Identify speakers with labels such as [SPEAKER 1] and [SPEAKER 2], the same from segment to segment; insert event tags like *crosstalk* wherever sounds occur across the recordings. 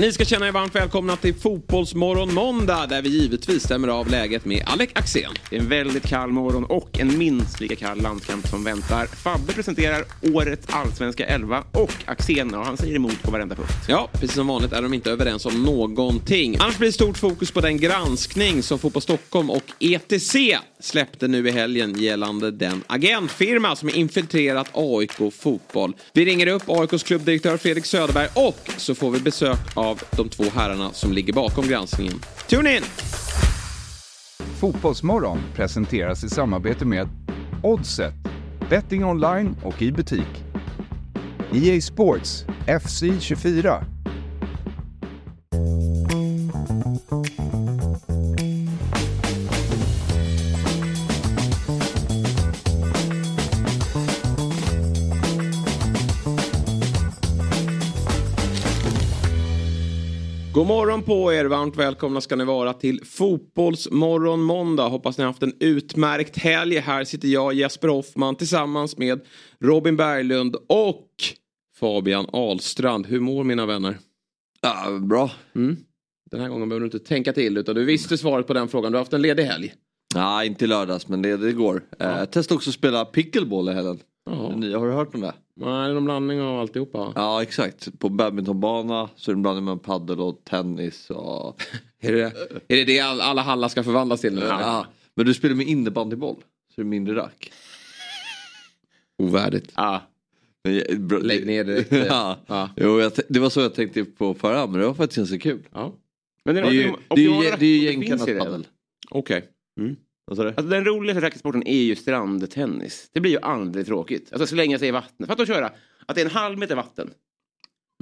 [SPEAKER 1] Ni ska känna er varmt välkomna till Fotbollsmorgon måndag där vi givetvis stämmer av läget med Alec Axén.
[SPEAKER 2] Det är en väldigt kall morgon och en minst lika kall landskamp som väntar. Fabbe presenterar årets allsvenska elva och Axén, och han säger emot på varenda punkt.
[SPEAKER 1] Ja, precis som vanligt är de inte överens om någonting. Annars blir det stort fokus på den granskning som Fotboll Stockholm och ETC släppte nu i helgen gällande den agentfirma som infiltrerat AIK Fotboll. Vi ringer upp AIKs klubbdirektör Fredrik Söderberg och så får vi besök av av de två herrarna som ligger bakom granskningen. Tune in!
[SPEAKER 3] Fotbollsmorgon presenteras i samarbete med Oddset, betting online och i butik. EA Sports, FC 24.
[SPEAKER 1] God morgon på er, varmt välkomna ska ni vara till Fotbollsmorgon måndag. Hoppas ni har haft en utmärkt helg. Här sitter jag, Jesper Hoffman, tillsammans med Robin Berglund och Fabian Ahlstrand. Hur mår mina vänner?
[SPEAKER 4] Ja, bra.
[SPEAKER 1] Mm. Den här gången behöver du inte tänka till utan du visste svaret på den frågan. Du har haft en ledig helg.
[SPEAKER 4] Nej, inte lördags men det, det går. Ja. Eh, testa också att spela pickleball i helgen. Ja. Nya, har du hört om det?
[SPEAKER 1] Nej, det är en blandning av alltihopa.
[SPEAKER 4] Ja, exakt. På badmintonbana så är det en blandning med paddel och tennis och... *laughs*
[SPEAKER 1] är, det, är det det alla hallar ska förvandlas till nu?
[SPEAKER 4] Ja. Men du spelar med innebandyboll. Så det är mindre rack.
[SPEAKER 1] Ovärdigt.
[SPEAKER 4] Ja.
[SPEAKER 1] Men, bro, Lägg ner det.
[SPEAKER 4] ja. ja. Jo, jag, det var så jag tänkte på förra men det var faktiskt ganska kul.
[SPEAKER 1] Ja.
[SPEAKER 4] Men det, är ju, det, är ju, det är ju gängkannat padel.
[SPEAKER 1] Okej. Okay. Mm.
[SPEAKER 2] Alltså den roligaste racketsporten är ju strandtennis. Det blir ju aldrig tråkigt. Alltså slänga sig i vattnet. Fatta att köra att det är en halv meter vatten.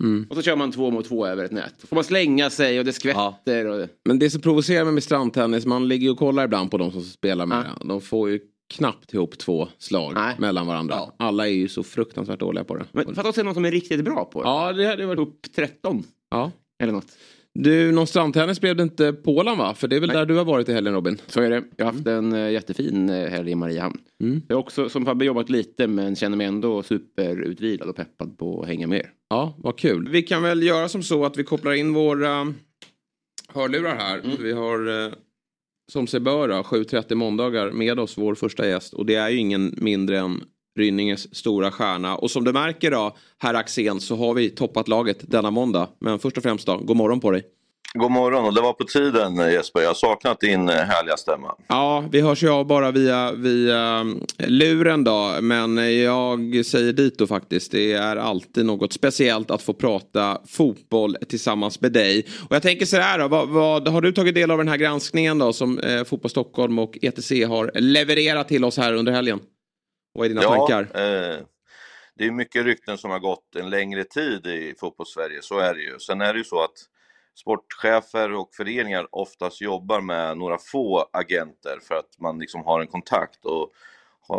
[SPEAKER 2] Mm. Och så kör man två mot två över ett nät. Får man slänga sig och det skvätter. Ja. Och...
[SPEAKER 1] Men det som provocerar mig med strandtennis, man ligger och kollar ibland på de som spelar med ja. De får ju knappt ihop två slag Nej. mellan varandra. Ja. Alla är ju så fruktansvärt dåliga på det.
[SPEAKER 2] Men fatta att se någon som är riktigt bra på det.
[SPEAKER 1] Ja, det hade varit...
[SPEAKER 2] Upp 13.
[SPEAKER 1] Ja.
[SPEAKER 2] Eller något.
[SPEAKER 1] Du, någon strandtennis blev det inte Polen va? För det är väl Nej. där du har varit i helgen Robin?
[SPEAKER 2] Så är det. Jag har haft en uh, jättefin uh, helg i Mariehamn. Mm. Jag har också som Fabbe jobbat lite men känner mig ändå superutvilad och peppad på att hänga med er.
[SPEAKER 1] Ja, vad kul. Vi kan väl göra som så att vi kopplar in våra hörlurar här. Mm. Vi har uh, som sig bör 7.30 måndagar med oss vår första gäst och det är ju ingen mindre än Rynninges stora stjärna. Och som du märker då, herr Axén, så har vi toppat laget denna måndag. Men först och främst då, god morgon på dig.
[SPEAKER 5] God morgon och det var på tiden Jesper. Jag har saknat din eh, härliga stämma.
[SPEAKER 1] Ja, vi hörs ju av bara via, via eh, luren då. Men jag säger dit då faktiskt. Det är alltid något speciellt att få prata fotboll tillsammans med dig. Och jag tänker så här då. Vad, vad har du tagit del av den här granskningen då som eh, Fotboll Stockholm och ETC har levererat till oss här under helgen? Vad är dina
[SPEAKER 5] ja,
[SPEAKER 1] tankar?
[SPEAKER 5] Eh, det är mycket rykten som har gått en längre tid i fotbollssverige, så är det ju. Sen är det ju så att sportchefer och föreningar oftast jobbar med några få agenter för att man liksom har en kontakt. Och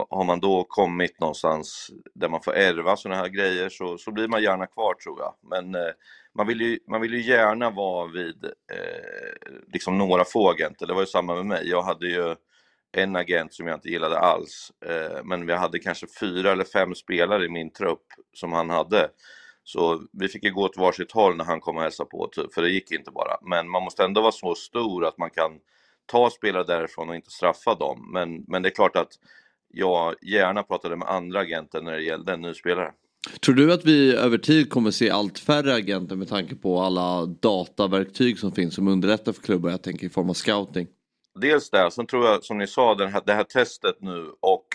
[SPEAKER 5] har man då kommit någonstans där man får ärva sådana här grejer så, så blir man gärna kvar tror jag. Men eh, man, vill ju, man vill ju gärna vara vid eh, liksom några få agenter. Det var ju samma med mig. Jag hade ju en agent som jag inte gillade alls. Eh, men vi hade kanske fyra eller fem spelare i min trupp som han hade. Så vi fick ju gå åt varsitt håll när han kom och hälsade på, typ, för det gick inte bara. Men man måste ändå vara så stor att man kan ta spelare därifrån och inte straffa dem. Men, men det är klart att jag gärna pratade med andra agenter när det gällde en ny spelare.
[SPEAKER 4] Tror du att vi över tid kommer se allt färre agenter med tanke på alla dataverktyg som finns som underlättar för klubbar? Jag tänker i form av scouting
[SPEAKER 5] dels det, sen tror jag som ni sa, den här, det här testet nu och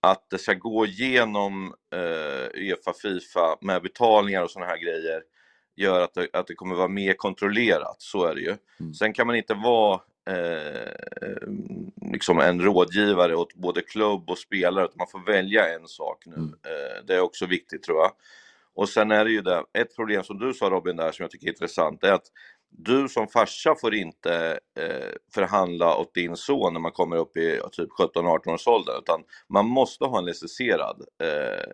[SPEAKER 5] att det ska gå igenom eh, Uefa, Fifa med betalningar och sådana här grejer gör att det, att det kommer vara mer kontrollerat, så är det ju. Mm. Sen kan man inte vara eh, liksom en rådgivare åt både klubb och spelare, utan man får välja en sak nu. Mm. Eh, det är också viktigt tror jag. Och sen är det ju det, ett problem som du sa Robin där som jag tycker är intressant, är att du som farsa får inte eh, förhandla åt din son när man kommer upp i typ 17-18 års ålder utan man måste ha en licensierad eh,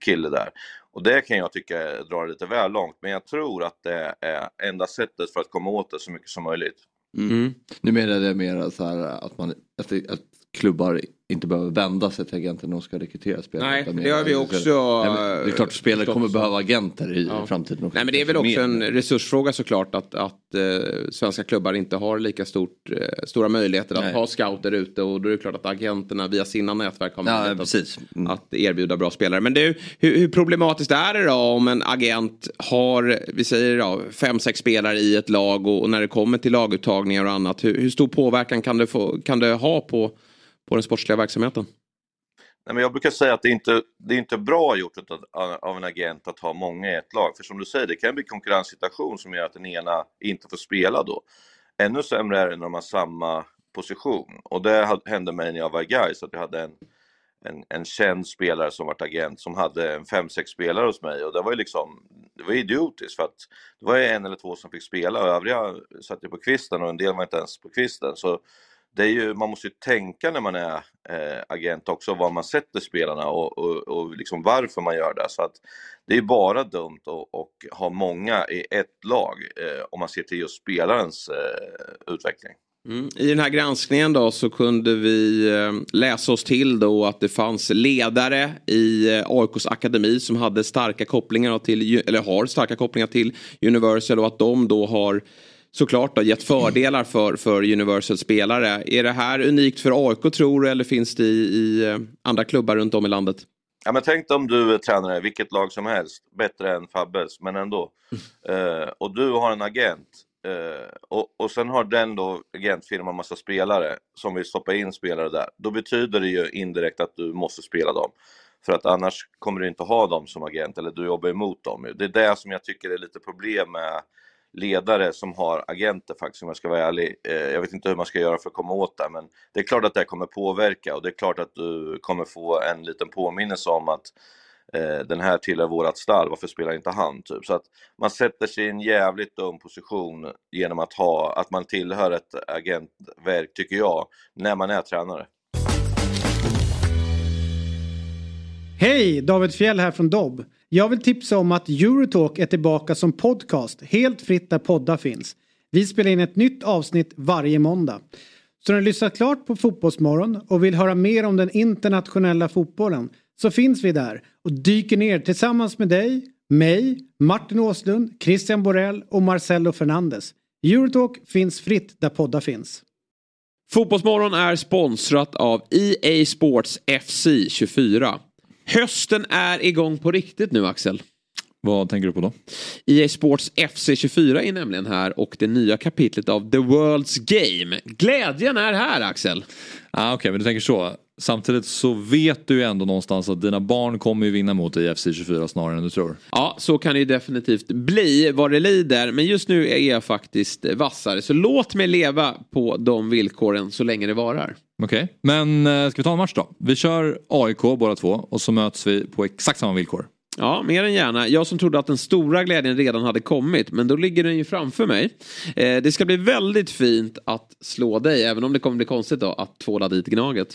[SPEAKER 5] kille där. Och det kan jag tycka drar lite väl långt men jag tror att det är enda sättet för att komma åt det så mycket som möjligt.
[SPEAKER 4] Mm. Nu menar jag mer så här att, man, att, att klubbar inte behöver vända sig till agenter när de ska rekrytera spelare.
[SPEAKER 1] Nej, det har vi också.
[SPEAKER 4] Nej, det är klart spelare kommer behöva agenter i ja. framtiden. Också.
[SPEAKER 1] Nej, men det är väl också en resursfråga såklart att, att eh, svenska klubbar inte har lika stort, eh, stora möjligheter att Nej. ha scouter ute och då är det klart att agenterna via sina nätverk har möjlighet
[SPEAKER 4] ja,
[SPEAKER 1] att, mm. att, erbjuda bra spelare. Men du, hur, hur, problematiskt är det då om en agent har, vi säger då, fem, sex spelare i ett lag och, och när det kommer till laguttagningar och annat, hur, hur stor påverkan kan det, få, kan det ha på på den sportsliga verksamheten?
[SPEAKER 5] Nej, men jag brukar säga att det inte det är inte bra gjort av en agent att ha många i ett lag. För som du säger, det kan bli konkurrenssituation som gör att den ena inte får spela då. Ännu sämre är det när de har samma position. Och det hände mig när jag var i Gais att jag hade en, en, en känd spelare som var agent som hade en fem, sex spelare hos mig och det var ju liksom, det var idiotiskt för att det var en eller två som fick spela och övriga satt ju på kvisten och en del var inte ens på kvisten. Så det är ju, man måste ju tänka när man är eh, agent också var man sätter spelarna och, och, och liksom varför man gör det. Så att det är bara dumt att ha många i ett lag eh, om man ser till just spelarens eh, utveckling.
[SPEAKER 1] Mm. I den här granskningen då så kunde vi eh, läsa oss till då att det fanns ledare i eh, AIKs akademi som hade starka kopplingar till, eller har starka kopplingar till Universal och att de då har såklart då, gett fördelar för, för Universal spelare. Är det här unikt för AIK tror du eller finns det i, i eh, andra klubbar runt om i landet?
[SPEAKER 5] Ja, men tänk om du är tränare i vilket lag som helst, bättre än Fabbes, men ändå. Uh, och du har en agent uh, och, och sen har den då agentfirman massa spelare som vill stoppa in spelare där. Då betyder det ju indirekt att du måste spela dem. För att annars kommer du inte ha dem som agent eller du jobbar emot dem. Det är det som jag tycker är lite problem med ledare som har agenter faktiskt om jag ska vara ärlig. Eh, jag vet inte hur man ska göra för att komma åt det men det är klart att det kommer påverka och det är klart att du kommer få en liten påminnelse om att eh, den här tillhör vårat stall, varför spelar inte han? Typ. Så att man sätter sig i en jävligt dum position genom att ha, att man tillhör ett agentverk, tycker jag, när man är tränare.
[SPEAKER 6] Hej! David Fjell här från Dobb. Jag vill tipsa om att Eurotalk är tillbaka som podcast helt fritt där poddar finns. Vi spelar in ett nytt avsnitt varje måndag. Så när du lyssnat klart på Fotbollsmorgon och vill höra mer om den internationella fotbollen så finns vi där och dyker ner tillsammans med dig, mig, Martin Åslund, Christian Borell och Marcelo Fernandes. Eurotalk finns fritt där poddar finns.
[SPEAKER 1] Fotbollsmorgon är sponsrat av EA Sports FC 24. Hösten är igång på riktigt nu Axel.
[SPEAKER 7] Vad tänker du på då?
[SPEAKER 1] EA Sports FC24 är nämligen här och det nya kapitlet av The World's Game. Glädjen är här Axel.
[SPEAKER 7] Ah, Okej, okay, men du tänker så. Samtidigt så vet du ju ändå någonstans att dina barn kommer ju vinna mot dig i FC24 snarare än du tror.
[SPEAKER 1] Ja, så kan det ju definitivt bli vad det lider. Men just nu är jag faktiskt vassare. Så låt mig leva på de villkoren så länge det varar.
[SPEAKER 7] Okej, okay. men eh, ska vi ta en match då? Vi kör AIK båda två och så möts vi på exakt samma villkor.
[SPEAKER 1] Ja, mer än gärna. Jag som trodde att den stora glädjen redan hade kommit, men då ligger den ju framför mig. Eh, det ska bli väldigt fint att slå dig, även om det kommer bli konstigt då att tvåla dit Gnaget.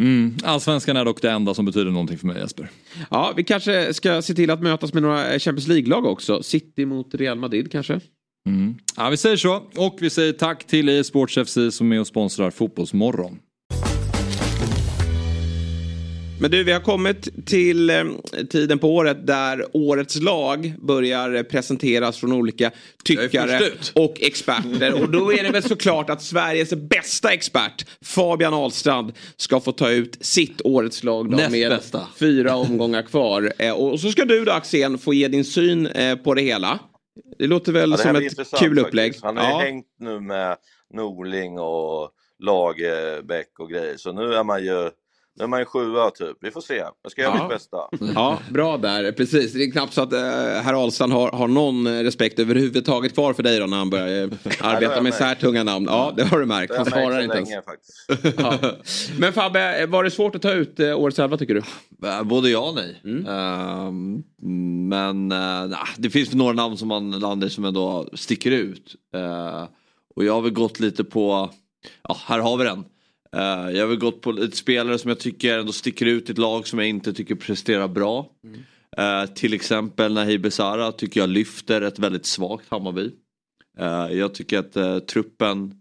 [SPEAKER 7] Mm. Allsvenskan är dock det enda som betyder någonting för mig Jesper.
[SPEAKER 1] Ja, vi kanske ska se till att mötas med några Champions League-lag också. City mot Real Madrid kanske.
[SPEAKER 7] Mm. Ja, vi säger så. Och vi säger tack till e-sports FC som är och sponsrar Fotbollsmorgon.
[SPEAKER 1] Men du, vi har kommit till eh, tiden på året där årets lag börjar presenteras från olika tyckare och experter. Och då är det väl såklart att Sveriges bästa expert, Fabian Ahlstrand, ska få ta ut sitt årets lag då, med bästa. fyra omgångar kvar. Eh, och så ska du då Axén få ge din syn eh, på det hela. Det låter väl ja, det som ett kul upplägg.
[SPEAKER 5] Han har ja. hängt nu med Norling och Lagerbäck och grejer. Så nu är man ju Nu är man ju sjua typ. Vi får se. Jag ska göra
[SPEAKER 1] Ja.
[SPEAKER 5] mitt bästa. *laughs*
[SPEAKER 1] Ja, bra där. Precis. Det är knappt så att eh, herr Ahlstrand har, har någon respekt överhuvudtaget kvar för dig då när han börjar eh, arbeta med
[SPEAKER 5] märkt.
[SPEAKER 1] så här tunga namn. Ja, det har du märkt. Han svarar inte ens.
[SPEAKER 5] faktiskt. *laughs*
[SPEAKER 1] Ja. Men Fabbe, eh, var det svårt att ta ut eh, årets elva tycker du?
[SPEAKER 4] Både ja och nej.
[SPEAKER 1] Mm.
[SPEAKER 4] Ehm, men nah, det finns några namn som man landar som ändå sticker ut. Eh, och jag har väl gått lite på, ja här har vi den. Uh, jag har väl gått på lite spelare som jag tycker ändå sticker ut i ett lag som jag inte tycker presterar bra. Eh, till exempel Nahir Besara tycker jag lyfter ett väldigt svagt Hammarby. Uh, jag tycker att eh, truppen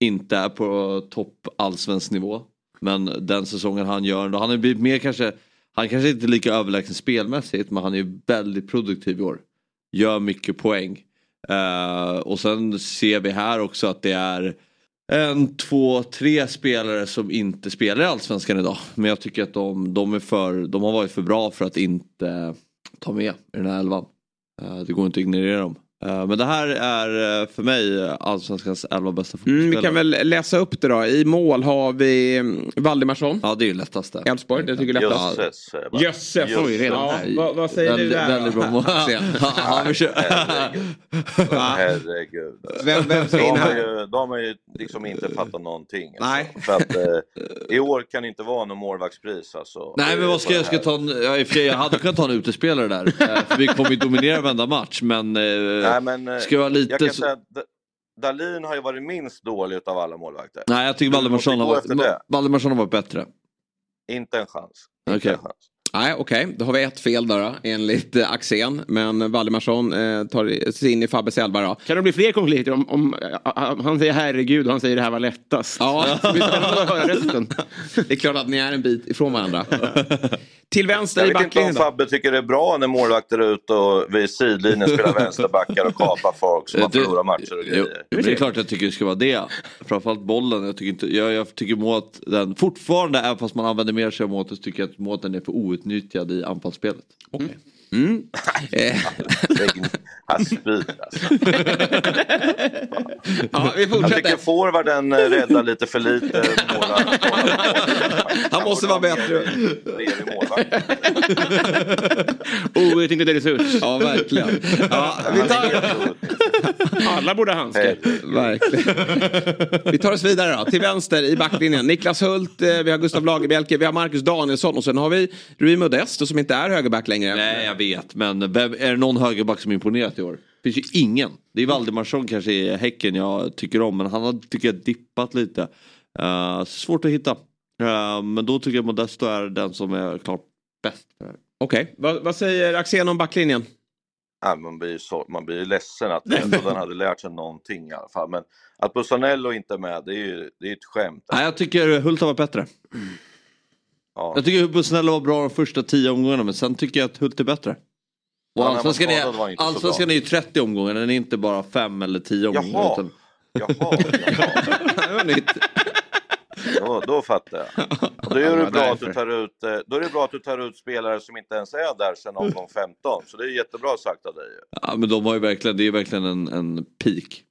[SPEAKER 4] inte är på topp allsvensk nivå. Men den säsongen han gör, då han är blivit mer kanske, han kanske inte är lika överlägsen spelmässigt men han är väldigt produktiv i år. Gör mycket poäng. Och sen ser vi här också att det är en, två, tre spelare som inte spelar i Allsvenskan idag. Men jag tycker att de, de, är för, de har varit för bra för att inte ta med i den här elvan. Eh, det går inte att ignorera dem. Eh, men det här är eh, för mig Allsvenskans elva bästa fotbollsspelare.
[SPEAKER 1] Mm, vi kan väl läsa upp det då. I mål har vi mm, Valdemarsson.
[SPEAKER 4] Ja det är ju lättaste.
[SPEAKER 1] Elfsborg, det tycker jag är lättast.
[SPEAKER 5] Jösses.
[SPEAKER 1] Jösses, oj
[SPEAKER 5] Jösses.
[SPEAKER 1] redan
[SPEAKER 4] Ja.
[SPEAKER 1] Vad, vad säger du
[SPEAKER 4] Väldigt,
[SPEAKER 1] där?
[SPEAKER 4] väldigt bra mål. *laughs*
[SPEAKER 5] Herregud.
[SPEAKER 1] Vem, vem ska
[SPEAKER 5] De
[SPEAKER 1] in
[SPEAKER 5] har,
[SPEAKER 1] här?
[SPEAKER 5] ju, de har ju liksom inte fattat någonting. Alltså.
[SPEAKER 1] Nej.
[SPEAKER 5] För att, eh, I år kan det inte vara någon målvaktspris. Alltså.
[SPEAKER 4] Nej men vad ska jag, jag ska ta en, jag hade kunnat ta en utespelare där. eh, För vi kommer ju dominera varenda match men, eh,
[SPEAKER 5] Nej, men eh,
[SPEAKER 4] ska vara lite
[SPEAKER 5] jag kan säga att D- Dahlin har ju varit minst dålig av alla målvakter.
[SPEAKER 4] Nej jag tycker Valdemarsson har, varit- Valdemarsson har varit bättre.
[SPEAKER 5] Inte en chans. Inte en chans.
[SPEAKER 1] Nej, okej. Då har vi ett fel då, då enligt eh, Axén. Men Valdemarsson eh, tar sig in i Fabbes elva då.
[SPEAKER 2] Kan det bli fler konflikter om, om äh, han säger herregud och han säger det här var lättast?
[SPEAKER 1] Ja,
[SPEAKER 2] Det blir spännande att höra resten. *laughs*
[SPEAKER 1] det är klart att ni är en bit ifrån varandra. *laughs* Till vänster
[SPEAKER 5] Jag
[SPEAKER 1] i
[SPEAKER 5] vet inte om
[SPEAKER 1] backlinjen.
[SPEAKER 5] Fabbe tycker det är bra när målvakter är ute och vid sidlinjen spelar *laughs* vänsterbackar och kapar folk som har
[SPEAKER 4] Det-
[SPEAKER 5] förlorat matcher och
[SPEAKER 4] Jo,
[SPEAKER 5] grejer.
[SPEAKER 4] det är klart jag tycker det ska vara det. Framförallt bollen. Jag tycker, inte, jag, jag tycker målet, den fortfarande, även fast man använder mer sig av målet, så tycker jag att målet är för outnyttjad utnyttjad i anfallsspelet.
[SPEAKER 1] Okay. *laughs* Eh,
[SPEAKER 5] Han spyr alltså.
[SPEAKER 1] ja, vi
[SPEAKER 5] Jag tycker forwarden eh, räddar lite för lite. Måla,
[SPEAKER 1] Han måste vara bättre.
[SPEAKER 2] Outnyttjad *laughs* resurs.
[SPEAKER 1] Ja, verkligen. Ja, vi, tar,
[SPEAKER 2] Alla borde ha handskar.
[SPEAKER 1] verkligen. vi tar oss vidare då. Till vänster i backlinjen. Niklas Hult, eh, vi har Gustav Lagerbielke, vi har Marcus Danielsson och sen har vi Rui Modesto som inte är högerback längre.
[SPEAKER 4] Nej jag vet men vem, är det någon högerback som imponerat i år? Det finns ju ingen. Det är Valdemarsson kanske i Häcken jag tycker om men han har tycker jag dippat lite. Uh, svårt att hitta. Eh, men då tycker jag Modesto är den som är klart bäst. för det här.
[SPEAKER 1] Okej, vad, säger Axén om backlinjen?
[SPEAKER 5] Ja, man, blir ju så, man blir ju ledsen att ändå den hade lärt sig någonting i alla fall. Men att Bussanello inte är med, det är ju det är ett skämt.
[SPEAKER 4] Nej jag tycker Hult har varit bättre.
[SPEAKER 5] Ja.
[SPEAKER 4] Jag tycker Bussanello var bra de första tio omgångarna men sen tycker jag att Hult är bättre. Och
[SPEAKER 5] Ja,
[SPEAKER 4] allsvenskan
[SPEAKER 5] han
[SPEAKER 4] är, allsvenskan är ju 30 omgångar, den är inte bara 5 eller 10 omgångar.
[SPEAKER 5] Jaha.
[SPEAKER 4] Utan,
[SPEAKER 5] Jaha, *laughs* jaha. Då, då fattar jag. Och då, är
[SPEAKER 1] Ja, det
[SPEAKER 5] bra att du tar ut, eh, då är det bra att du tar ut spelare som inte ens är där sedan omgång 15. Så det är jättebra sagt av dig.
[SPEAKER 4] ja men de har ju verkligen, det är verkligen en, en peak.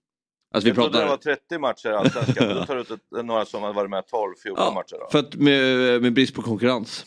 [SPEAKER 4] Alltså vi
[SPEAKER 5] Jag trodde det
[SPEAKER 4] pratar...
[SPEAKER 5] var 30 matcher i Allsvenskan, du tar ut ett, några som har varit med 12-14
[SPEAKER 4] Ja,
[SPEAKER 5] matcher. Då.
[SPEAKER 4] för att med, med brist på konkurrens.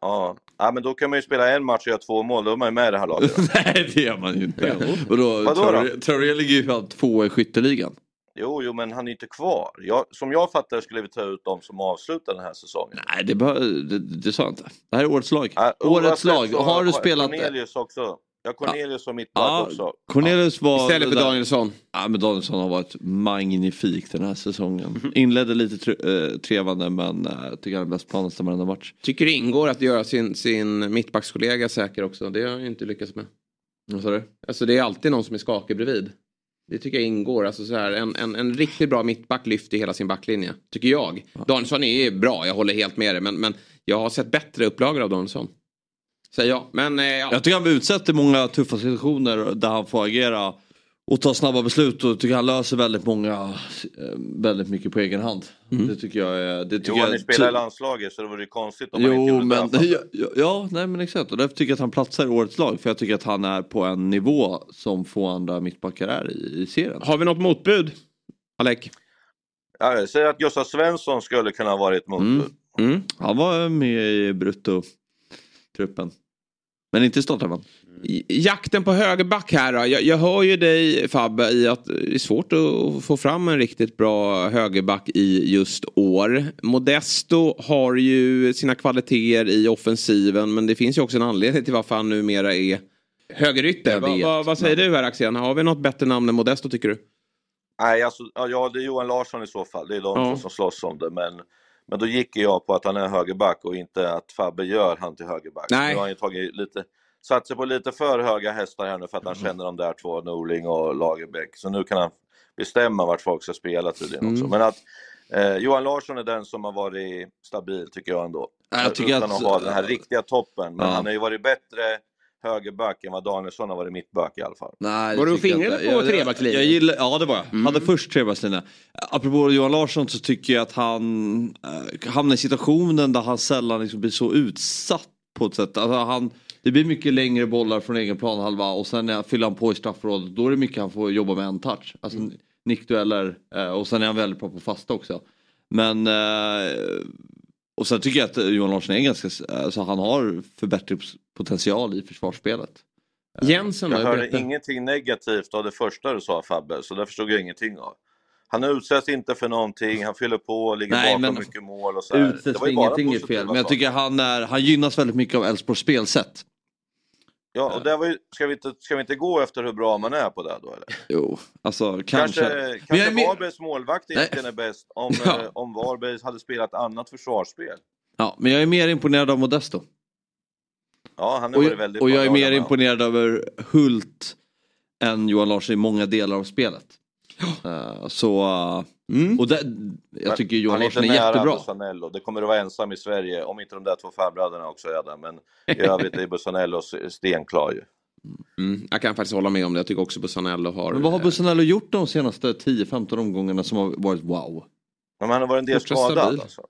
[SPEAKER 5] Ja. ja, men då kan man ju spela en match och göra två mål, då är man ju med i det här laget. *laughs*
[SPEAKER 4] Nej det gör man ju inte. Och då,
[SPEAKER 5] Vadå då?
[SPEAKER 4] Traoré- ligger ju fan tvåa i skytteligan.
[SPEAKER 5] Jo, jo, men han är inte kvar. Jag, som jag fattar skulle vi ta ut de som avslutar den här säsongen.
[SPEAKER 4] Nej det, bör, det, det sa jag inte. Det här är årets lag.
[SPEAKER 5] Ja,
[SPEAKER 4] årets lag. Har du spelat...
[SPEAKER 5] Cornelius också. Ja, Cornelius som mittback
[SPEAKER 4] Ja,
[SPEAKER 5] också.
[SPEAKER 4] Cornelius var...
[SPEAKER 1] Istället för
[SPEAKER 4] där-
[SPEAKER 1] Danielsson.
[SPEAKER 4] Ja men Danielsson har varit magnifik den här säsongen. Inledde lite tre, eh, trevande men jag tycker han är bäst på nästan varenda match.
[SPEAKER 1] Tycker det ingår att göra sin, sin mittbackskollega säker också. Det har jag inte lyckats med.
[SPEAKER 4] Vad sa du?
[SPEAKER 1] Alltså det är alltid någon som är skakig bredvid. Det tycker jag ingår. Alltså så här, en, en, en riktigt bra mittback lyfter hela sin backlinje. Tycker jag. Danielsson är bra, jag håller helt med dig. Men, men jag har sett bättre upplagor av Danielsson. Säger jag. Men eh, ja.
[SPEAKER 4] Jag tycker han blir utsatt i många tuffa situationer där han får agera och ta snabba beslut och tycker han löser väldigt många, eh, väldigt mycket på egen hand. Det tycker jag är... Det tycker
[SPEAKER 5] Jo,
[SPEAKER 4] jag,
[SPEAKER 5] han spelar i landslaget så det vore ju konstigt om han inte
[SPEAKER 4] Jo
[SPEAKER 5] gjorde
[SPEAKER 4] men,
[SPEAKER 5] det.
[SPEAKER 4] ja, *laughs* ja, ja, nej men exakt och därför tycker jag att han platsar i årets lag för jag tycker att han är på en nivå som få andra mittbackar är i, i serien.
[SPEAKER 1] Har vi något motbud? Alec?
[SPEAKER 5] Ja, jag säger att Gustav Svensson skulle kunna ha varit motbud.
[SPEAKER 4] Mm. Han var med i bruttotruppen. Men inte startelvan.
[SPEAKER 1] Jakten på högerback här då. Jag, jag hör ju dig Fabbe i att det är svårt att få fram en riktigt bra högerback i just år. Modesto har ju sina kvaliteter i offensiven men det finns ju också en anledning till varför han numera är högerytter. Va, va, vad säger du här Axén? Har vi något bättre namn än Modesto tycker du?
[SPEAKER 5] Nej, alltså, ja, det är Johan Larsson i så fall. Det är de
[SPEAKER 1] Ja.
[SPEAKER 5] som slåss om det. Men, men då gick jag på att han är högerback och inte att Fabbe gör han till högerback.
[SPEAKER 1] Nej.
[SPEAKER 5] Nu har han ju tagit lite, satt sig på lite för höga hästar här nu för att han känner de där två, Norling och Lagerbäck. Så nu kan han bestämma vart folk ska spela tydligen också.
[SPEAKER 4] Mm.
[SPEAKER 5] Men att eh, Johan Larsson är den som har varit stabil tycker jag ändå.
[SPEAKER 4] Ja, jag tycker
[SPEAKER 5] Utan
[SPEAKER 4] att-
[SPEAKER 5] att ha den här riktiga toppen. Men
[SPEAKER 4] Ja.
[SPEAKER 5] han har ju varit bättre högerback än vad Danielsson har varit mittback i alla fall.
[SPEAKER 4] Nej,
[SPEAKER 2] Var
[SPEAKER 4] det
[SPEAKER 2] du
[SPEAKER 4] jag
[SPEAKER 2] fingrade på
[SPEAKER 4] Jag- jag-
[SPEAKER 2] trebackslinjen?
[SPEAKER 4] Jag gillar, ja det var jag. Hade först trebackslinjen. Apropå Johan Larsson så tycker jag att han äh, hamnar i situationen där han sällan liksom blir så utsatt på ett sätt. Alltså han, det blir mycket längre bollar från egen planhalva och sen när fyller han på i straffområdet då är det mycket han får jobba med en touch. Alltså nickdueller eh, och sen är han väldigt bra på fasta också. Men eh, och sen tycker jag att Johan Larsson är ganska, alltså han har förbättringspotential i försvarsspelet.
[SPEAKER 1] Jensen då?
[SPEAKER 5] Jag hörde
[SPEAKER 1] Berätta.
[SPEAKER 5] ingenting negativt av det första du sa Fabbe, så det förstod jag ingenting av. Han utsätts inte för någonting, han fyller på och ligger
[SPEAKER 4] Nej,
[SPEAKER 5] bakom
[SPEAKER 4] men
[SPEAKER 5] mycket mål och så här.
[SPEAKER 4] Utsätts
[SPEAKER 5] var
[SPEAKER 4] för
[SPEAKER 5] ju bara
[SPEAKER 4] ingenting är fel. Men jag tycker han, är, han gynnas väldigt mycket av Elfsborgs spelsätt.
[SPEAKER 5] Ja, och där var ju, ska, vi inte, ska vi inte gå efter hur bra man är på det då eller?
[SPEAKER 4] Jo, alltså kanske.
[SPEAKER 5] Kanske, kanske Varbergs målvakt egentligen är bäst om, *laughs*
[SPEAKER 4] Ja.
[SPEAKER 5] eh, om Varberg hade spelat annat försvarsspel.
[SPEAKER 4] Ja, men jag är mer imponerad av Modesto.
[SPEAKER 5] Ja, han har
[SPEAKER 4] Och,
[SPEAKER 5] varit väldigt
[SPEAKER 4] och
[SPEAKER 5] bra,
[SPEAKER 4] jag är mer imponerad över Hult än Johan Larsson i många delar av spelet. Eh, så, eh, och det, jag tycker Johan
[SPEAKER 5] han är
[SPEAKER 4] Larsson är
[SPEAKER 5] inte nära
[SPEAKER 4] jättebra.
[SPEAKER 5] Bussanello. Det kommer att vara ensam i Sverige, om inte de där två farbröderna också är där. Men i *laughs* övrigt är Bussanello stenklar ju.
[SPEAKER 1] Mm, jag kan faktiskt hålla med om det. Jag tycker också Bussanello har...
[SPEAKER 4] Men vad har Bussanello gjort de senaste 10-15 omgångarna som har varit wow?
[SPEAKER 5] Men han har varit en del skadad alltså.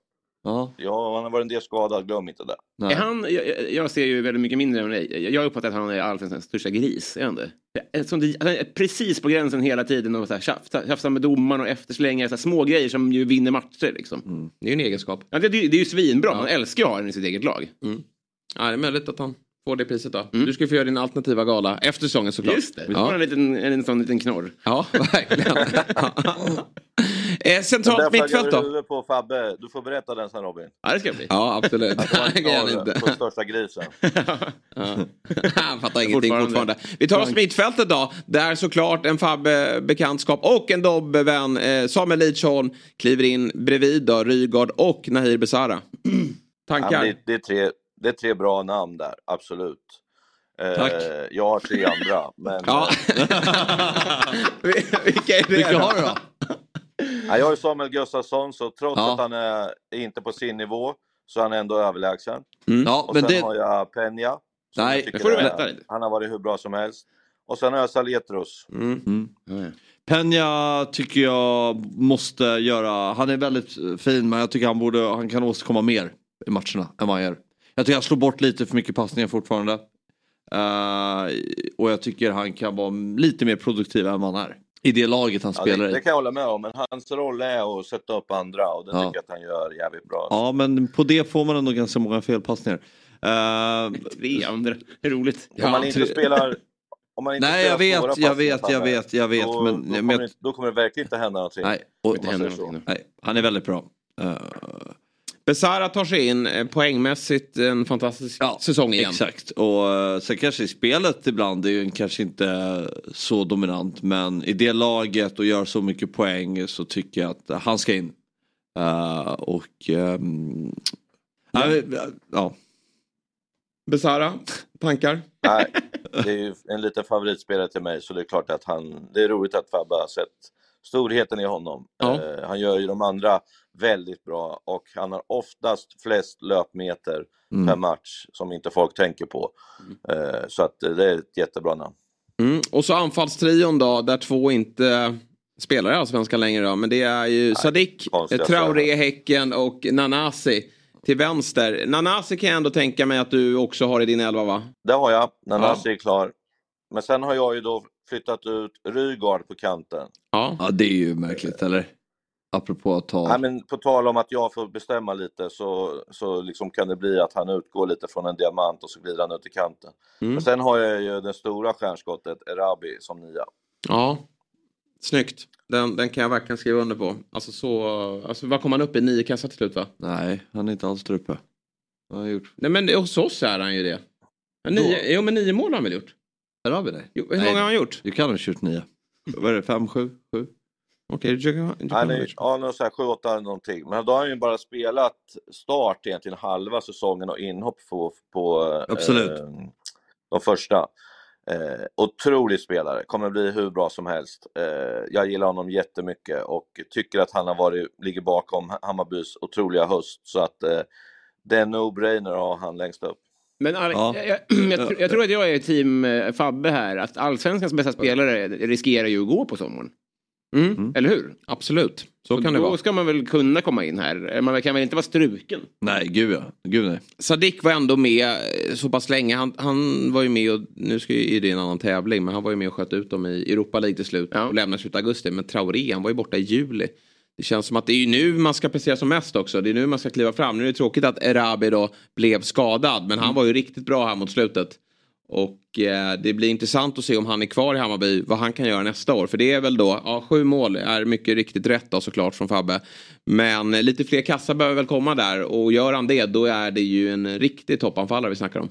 [SPEAKER 4] Ja,
[SPEAKER 5] Ja, han har varit en del skadad, glöm inte det.
[SPEAKER 4] nej.
[SPEAKER 2] Är han, jag, jag ser ju väldigt mycket mindre än dig. Jag uppfattar att han är allsvenskans största gris. Är han det? Eftersom det, han är precis på gränsen hela tiden och så här, tjafsa, tjafsa med domaren och efterslänga så här, små grejer som ju vinner matcher. Liksom.
[SPEAKER 1] Det är ju en egenskap.
[SPEAKER 2] Ja, det, det är ju svinbra. Man älskar ju att ha den i sitt eget lag.
[SPEAKER 1] Ja, det är möjligt att han får det priset då. Du ska få göra din alternativa gala efter säsongen såklart.
[SPEAKER 2] Just det. Vi har
[SPEAKER 1] Ja,
[SPEAKER 2] en, liten, en sån liten knorr.
[SPEAKER 1] ja *laughs* verkligen. *laughs* eh, centralt mittfält då?
[SPEAKER 5] du huvudet på Fabbe. Du får berätta den sen Robin.
[SPEAKER 2] Ja, det ska bli.
[SPEAKER 1] Ja, absolut.
[SPEAKER 5] Det var
[SPEAKER 1] Det kan jag inte.
[SPEAKER 5] på största grisen. *laughs*
[SPEAKER 1] Han fattar ingenting
[SPEAKER 2] Fortfarande.
[SPEAKER 1] fortfarande. Vi tar oss mittfältet då. Där såklart en Fabbe-bekantskap och en Dobbe-vän. Eh, Samuel Lidsholm kliver in bredvid då. Rygaard och Nahir Besara. *clears throat*
[SPEAKER 5] Ja,
[SPEAKER 1] Tankar?
[SPEAKER 5] men det, det, är tre, det är tre bra namn där, absolut. Eh,
[SPEAKER 4] Tack.
[SPEAKER 5] Jag har tre andra, men
[SPEAKER 1] Ja. *laughs* Vilka är det
[SPEAKER 4] Vilka har du då?
[SPEAKER 5] Ja, jag har ju Samuel Gustafsson, så trots
[SPEAKER 4] Ja.
[SPEAKER 5] att han är inte på sin nivå så är han ändå överlägsen.
[SPEAKER 4] Ja,
[SPEAKER 5] Och
[SPEAKER 4] men
[SPEAKER 5] sen
[SPEAKER 4] det...
[SPEAKER 5] har jag Peña.
[SPEAKER 4] Nej,
[SPEAKER 5] jag
[SPEAKER 2] får du berätta lite.
[SPEAKER 5] Han har varit hur bra som helst. Och sen har jag Saletros.
[SPEAKER 1] Mm.
[SPEAKER 4] Peña tycker jag måste göra, han är väldigt fin men jag tycker han borde, han kan åstadkomma mer i matcherna än vad han gör. Jag tycker han slår bort lite för mycket passningar fortfarande. Eh, och jag tycker han kan vara lite mer produktiv än vad han är. I det laget han
[SPEAKER 5] Ja,
[SPEAKER 4] spelar
[SPEAKER 5] det, det
[SPEAKER 4] i.
[SPEAKER 5] kan jag hålla med om, men hans roll är att sätta upp andra och det
[SPEAKER 4] Ja.
[SPEAKER 5] tycker jag att han gör jävligt bra.
[SPEAKER 4] Ja men på det får man ändå ganska många felpassningar. Eh,
[SPEAKER 2] Tre andra. Det är roligt.
[SPEAKER 5] om man inte
[SPEAKER 4] tre-
[SPEAKER 5] spelar... Om man inte
[SPEAKER 4] Nej jag vet, jag vet, jag vet, jag vet.
[SPEAKER 5] Då,
[SPEAKER 4] men,
[SPEAKER 5] då,
[SPEAKER 4] men
[SPEAKER 5] kommer
[SPEAKER 4] jag-
[SPEAKER 5] det, då kommer det verkligen inte hända någonting.
[SPEAKER 4] nej, och,
[SPEAKER 2] Det händer någonting nu.
[SPEAKER 4] nej, han är väldigt bra. Eh,
[SPEAKER 1] Besara tar sig in eh, poängmässigt en fantastisk
[SPEAKER 4] Ja,
[SPEAKER 1] säsong igen.
[SPEAKER 4] Exakt och eh, sen kanske i spelet ibland är ju kanske inte så dominant men i det laget och gör så mycket poäng så tycker jag att han ska in. Eh, och ehm, ja. ja.
[SPEAKER 1] Besara, tankar?
[SPEAKER 5] Nej, *laughs* det är ju en liten favoritspelare till mig så det är klart att han, det är roligt att Fabbe har sett storheten i honom.
[SPEAKER 1] Ja.
[SPEAKER 5] Eh, han gör ju de andra väldigt bra och han har oftast flest löpmeter
[SPEAKER 4] Mm.
[SPEAKER 5] per match som inte folk tänker på. Eh, så att det är ett jättebra namn.
[SPEAKER 1] Mm. Och så anfallstrion då, där två inte spelar i Allsvenskan längre då. Men det är ju Sadik,
[SPEAKER 5] konstiga
[SPEAKER 1] eh, Traoré, Häcken och Nanasi till vänster. Nanasi kan jag ändå tänka mig att du också har i din elva va?
[SPEAKER 5] Det har jag, Nanasi är klar. Men sen har jag ju då flyttat ut Rygaard på kanten.
[SPEAKER 1] Ja.
[SPEAKER 4] ja det är ju märkligt eller? Apropå att ta...
[SPEAKER 5] Nej, men på tal om att jag får bestämma lite så, så liksom kan det bli att han utgår lite från en diamant och så glider han ut i kanten.
[SPEAKER 1] Mm.
[SPEAKER 5] Men sen har jag ju det stora stjärnskottet, Erabi, som nia.
[SPEAKER 1] Ja, snyggt. Den, den kan jag verkligen skriva under på. Alltså så, alltså vad kom han upp i? Nio kassar till slut va?
[SPEAKER 4] Nej, han är inte alls där uppe. Vad har han gjort?
[SPEAKER 1] Nej men hos oss är han ju det. Ja, Nio, jo men nio mål har han väl gjort?
[SPEAKER 4] Det.
[SPEAKER 1] Jo, hur många har han gjort?
[SPEAKER 4] Du kan ha 29. Vad är det? 5, 7, 7?
[SPEAKER 1] Okej, okay,
[SPEAKER 5] Han är, ja, någon så här 7, 8 någonting. Men då har han ju bara spelat start egentligen halva säsongen och inhopp på, på
[SPEAKER 4] Absolut.
[SPEAKER 5] Eh, de första. Eh, otrolig spelare, kommer bli hur bra som helst. Eh, jag gillar honom jättemycket och tycker att han har varit, ligger bakom Hammarbys otroliga höst. Så att eh, det är no-brainer att ha han längst upp.
[SPEAKER 2] Men Alex, ja. jag, jag, jag, jag, tror att jag är team eh, Fabbe här. Att allsvenskans bästa spelare riskerar ju att gå på sommaren.
[SPEAKER 1] Mm.
[SPEAKER 2] Mm. Eller hur?
[SPEAKER 1] Absolut. Så,
[SPEAKER 2] Så
[SPEAKER 1] kan det
[SPEAKER 2] då
[SPEAKER 1] vara.
[SPEAKER 2] ska man väl kunna komma in här. Man kan väl inte vara struken?
[SPEAKER 4] Nej, gud ja. Gud nej.
[SPEAKER 1] Sadik var ändå med så pass länge. Han, han var ju med och, nu ska ju, det en annan tävling, men han var ju med och sköt ut dem i Europa League till slut. Och lämnade slut i augusti. Men Traoré, han var ju borta i juli. Det känns som att det är nu man ska prestera som mest också. Det är nu man ska kliva fram. Nu är det tråkigt att Erabi då blev skadad. Men han var ju riktigt bra här mot slutet. Och eh, det blir intressant att se om han är kvar i Hammarby, vad han kan göra nästa år. För det är väl då, ja sju mål är mycket riktigt rätt då såklart från Fabbe. Men eh, lite fler kassar behöver väl komma där och gör han det då är det ju en riktig toppanfallare vi snackar om.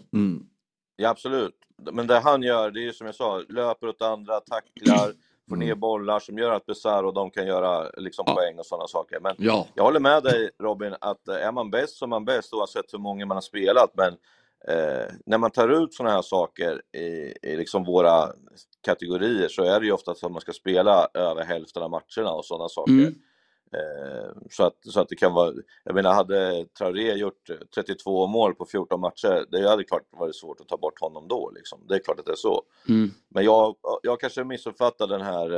[SPEAKER 5] Ja, absolut. Men det han gör, det är ju som jag sa, löper åt andra, tacklar, får ner bollar som gör att Besar och de kan göra liksom, poäng och sådana saker. Men
[SPEAKER 4] Ja.
[SPEAKER 5] jag håller med dig Robin, att eh, är man bäst så är man bäst oavsett hur många man har spelat. Men eh, när man tar ut sådana här saker i, i liksom våra kategorier så är det ju ofta så att man ska spela över hälften av matcherna och sådana saker.
[SPEAKER 1] Mm.
[SPEAKER 5] Eh, så, att, så att det kan vara, jag menar hade Traoré gjort 32 mål på 14 matcher, det hade klart varit svårt att ta bort honom då liksom. Det är klart att det är så.
[SPEAKER 1] Mm.
[SPEAKER 5] Men jag, jag kanske missuppfattade det här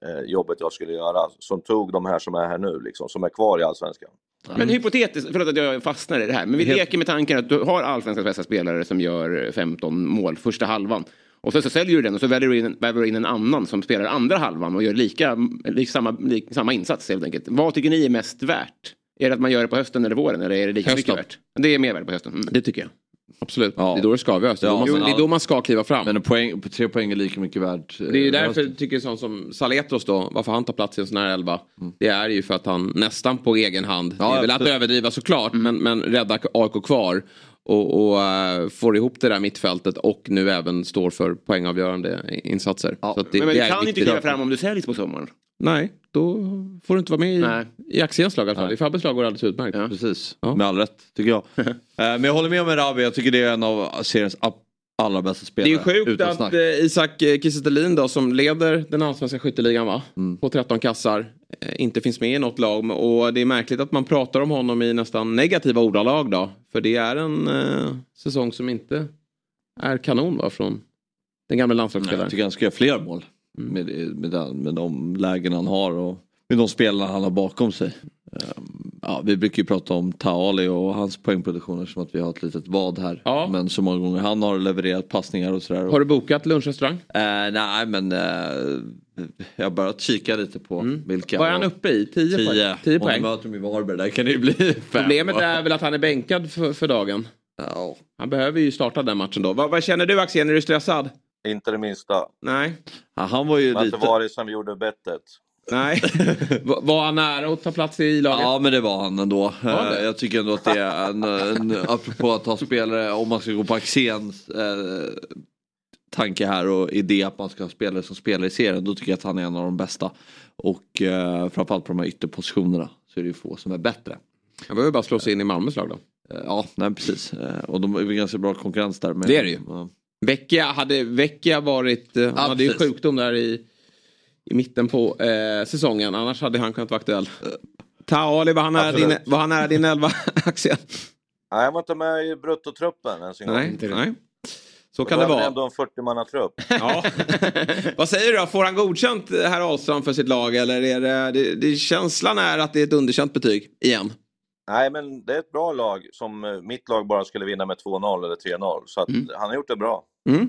[SPEAKER 5] eh, jobbet jag skulle göra, som tog de här som är här nu, liksom, som är kvar i Allsvenskan.
[SPEAKER 2] Men hypotetiskt, förlåt att jag fastnar i det här. Men vi leker med tanken att du har allsvenskans bästa spelare som gör 15 mål första halvan. Och sen så säljer du den och så väljer du in, väljer du in en annan som spelar andra halvan och gör lika, lika samma, lika, samma insats helt enkelt. Vad tycker ni är mest värt? Är det att man gör det på hösten eller våren eller är det lika
[SPEAKER 1] Hösten.
[SPEAKER 2] mycket värt? Det är mer värt på hösten. Mm.
[SPEAKER 1] Det tycker jag. Absolut. Det är då det ska avgöras. Det,
[SPEAKER 4] Ja,
[SPEAKER 1] det är då man ska kliva fram.
[SPEAKER 4] Men en poäng, tre poäng är lika mycket värt. eh,
[SPEAKER 1] Det är ju därför jag tycker sån som Saletros då, varför han tar plats i en sån här elva. Det är ju för att han nästan på egen hand, det är väl att
[SPEAKER 4] absolut.
[SPEAKER 1] överdriva såklart, men, men räddar AIK kvar. Och, och eh, får ihop det där mittfältet och nu även står för poängavgörande insatser. Så att det,
[SPEAKER 2] men men
[SPEAKER 1] det
[SPEAKER 2] du
[SPEAKER 1] är
[SPEAKER 2] kan inte kliva fram om du säljs på sommaren.
[SPEAKER 1] Nej, då får du inte vara med i,
[SPEAKER 2] Nej.
[SPEAKER 1] i Axiens lag i alla fall. I Fabbes lag går det alldeles utmärkt.
[SPEAKER 4] Precis, med all rätt tycker jag. *laughs* Eh, Men jag håller med om Erabi, jag tycker det är en av seriens allra bästa
[SPEAKER 1] Det
[SPEAKER 4] spelare.
[SPEAKER 1] är ju sjukt att
[SPEAKER 4] snack.
[SPEAKER 1] eh, Isak eh, Kiese då som leder den allsvenska skytteligan va?
[SPEAKER 4] Mm.
[SPEAKER 1] På 13 kassar. eh, Inte finns med i något lag och det är märkligt att man pratar om honom i nästan negativa ordalag då. För det är en eh, säsong som inte är kanon va från den gamla landslagsspelaren.
[SPEAKER 4] jag tycker han ska göra fler mål.
[SPEAKER 1] Mm.
[SPEAKER 4] Med, med, den, med de lägen han har och med de spelarna han har bakom sig. Ehm, Ja, vi brukar ju prata om Taali och hans poängproduktioner som att vi har ett litet vad här.
[SPEAKER 1] Ja.
[SPEAKER 4] Men så många gånger han har levererat passningar och sådär.
[SPEAKER 1] Har du bokat lunchrestaurang?
[SPEAKER 4] Eh, nej men eh, jag har börjat kika lite på vilka.
[SPEAKER 1] Mm. Vad är han uppe i? 10 poäng?
[SPEAKER 4] 10
[SPEAKER 1] 10
[SPEAKER 4] Och nu
[SPEAKER 1] poäng.
[SPEAKER 4] möter de i Varberg, där kan det ju bli fem.
[SPEAKER 1] Problemet är väl att han är bänkad för, för dagen.
[SPEAKER 4] Ja.
[SPEAKER 1] Han behöver ju starta den matchen då. Vad, vad känner du Axel? Är du stressad?
[SPEAKER 5] Inte det minsta.
[SPEAKER 1] Nej.
[SPEAKER 4] Ja, han var ju
[SPEAKER 5] Det har
[SPEAKER 4] lite...
[SPEAKER 5] inte varit som vi gjorde bettet.
[SPEAKER 1] Nej. *laughs* Va- Var han nära att ta plats i laget?
[SPEAKER 4] Ja men det var han ändå.
[SPEAKER 1] Var det?
[SPEAKER 4] Eh, Jag tycker ändå att det är en, en apropå att ha spelare, om man ska gå på Axéns eh, tanke här och idé att man ska ha spelare som spelar i serien. Då tycker jag att han är en av de bästa. Och eh, framförallt på de här ytterpositionerna så är det ju få som är bättre.
[SPEAKER 1] Han behöver bara slå sig in i Malmös lag då.
[SPEAKER 4] Eh, ja, nej precis. Eh, och de är ganska bra konkurrens där. Men,
[SPEAKER 1] Det är det ju.
[SPEAKER 4] Ja.
[SPEAKER 1] Vecchia hade Vecchia varit, han
[SPEAKER 4] Ja,
[SPEAKER 1] hade ju
[SPEAKER 4] precis.
[SPEAKER 1] sjukdom där i, i mitten på eh, säsongen. Annars hade han kunnat vara aktuell. Taali, var han nära din, var han nära din elva *laughs* Axel?
[SPEAKER 5] Nej, jag var inte med i bruttotruppen ens en gång.
[SPEAKER 1] Nej, nej. Så kan det
[SPEAKER 5] var
[SPEAKER 1] vara.
[SPEAKER 5] ändå en 40-mannatrupp. *laughs*
[SPEAKER 1] Ja. Vad säger du då? Får han godkänt eh, herr Ahlström för sitt lag? Eller är det, det, det, känslan är att det är ett underkänt betyg igen?
[SPEAKER 5] Nej, men det är ett bra lag som eh, mitt lag bara skulle vinna med 2-0 eller 3-0. Så att han har gjort det bra.
[SPEAKER 1] Mm.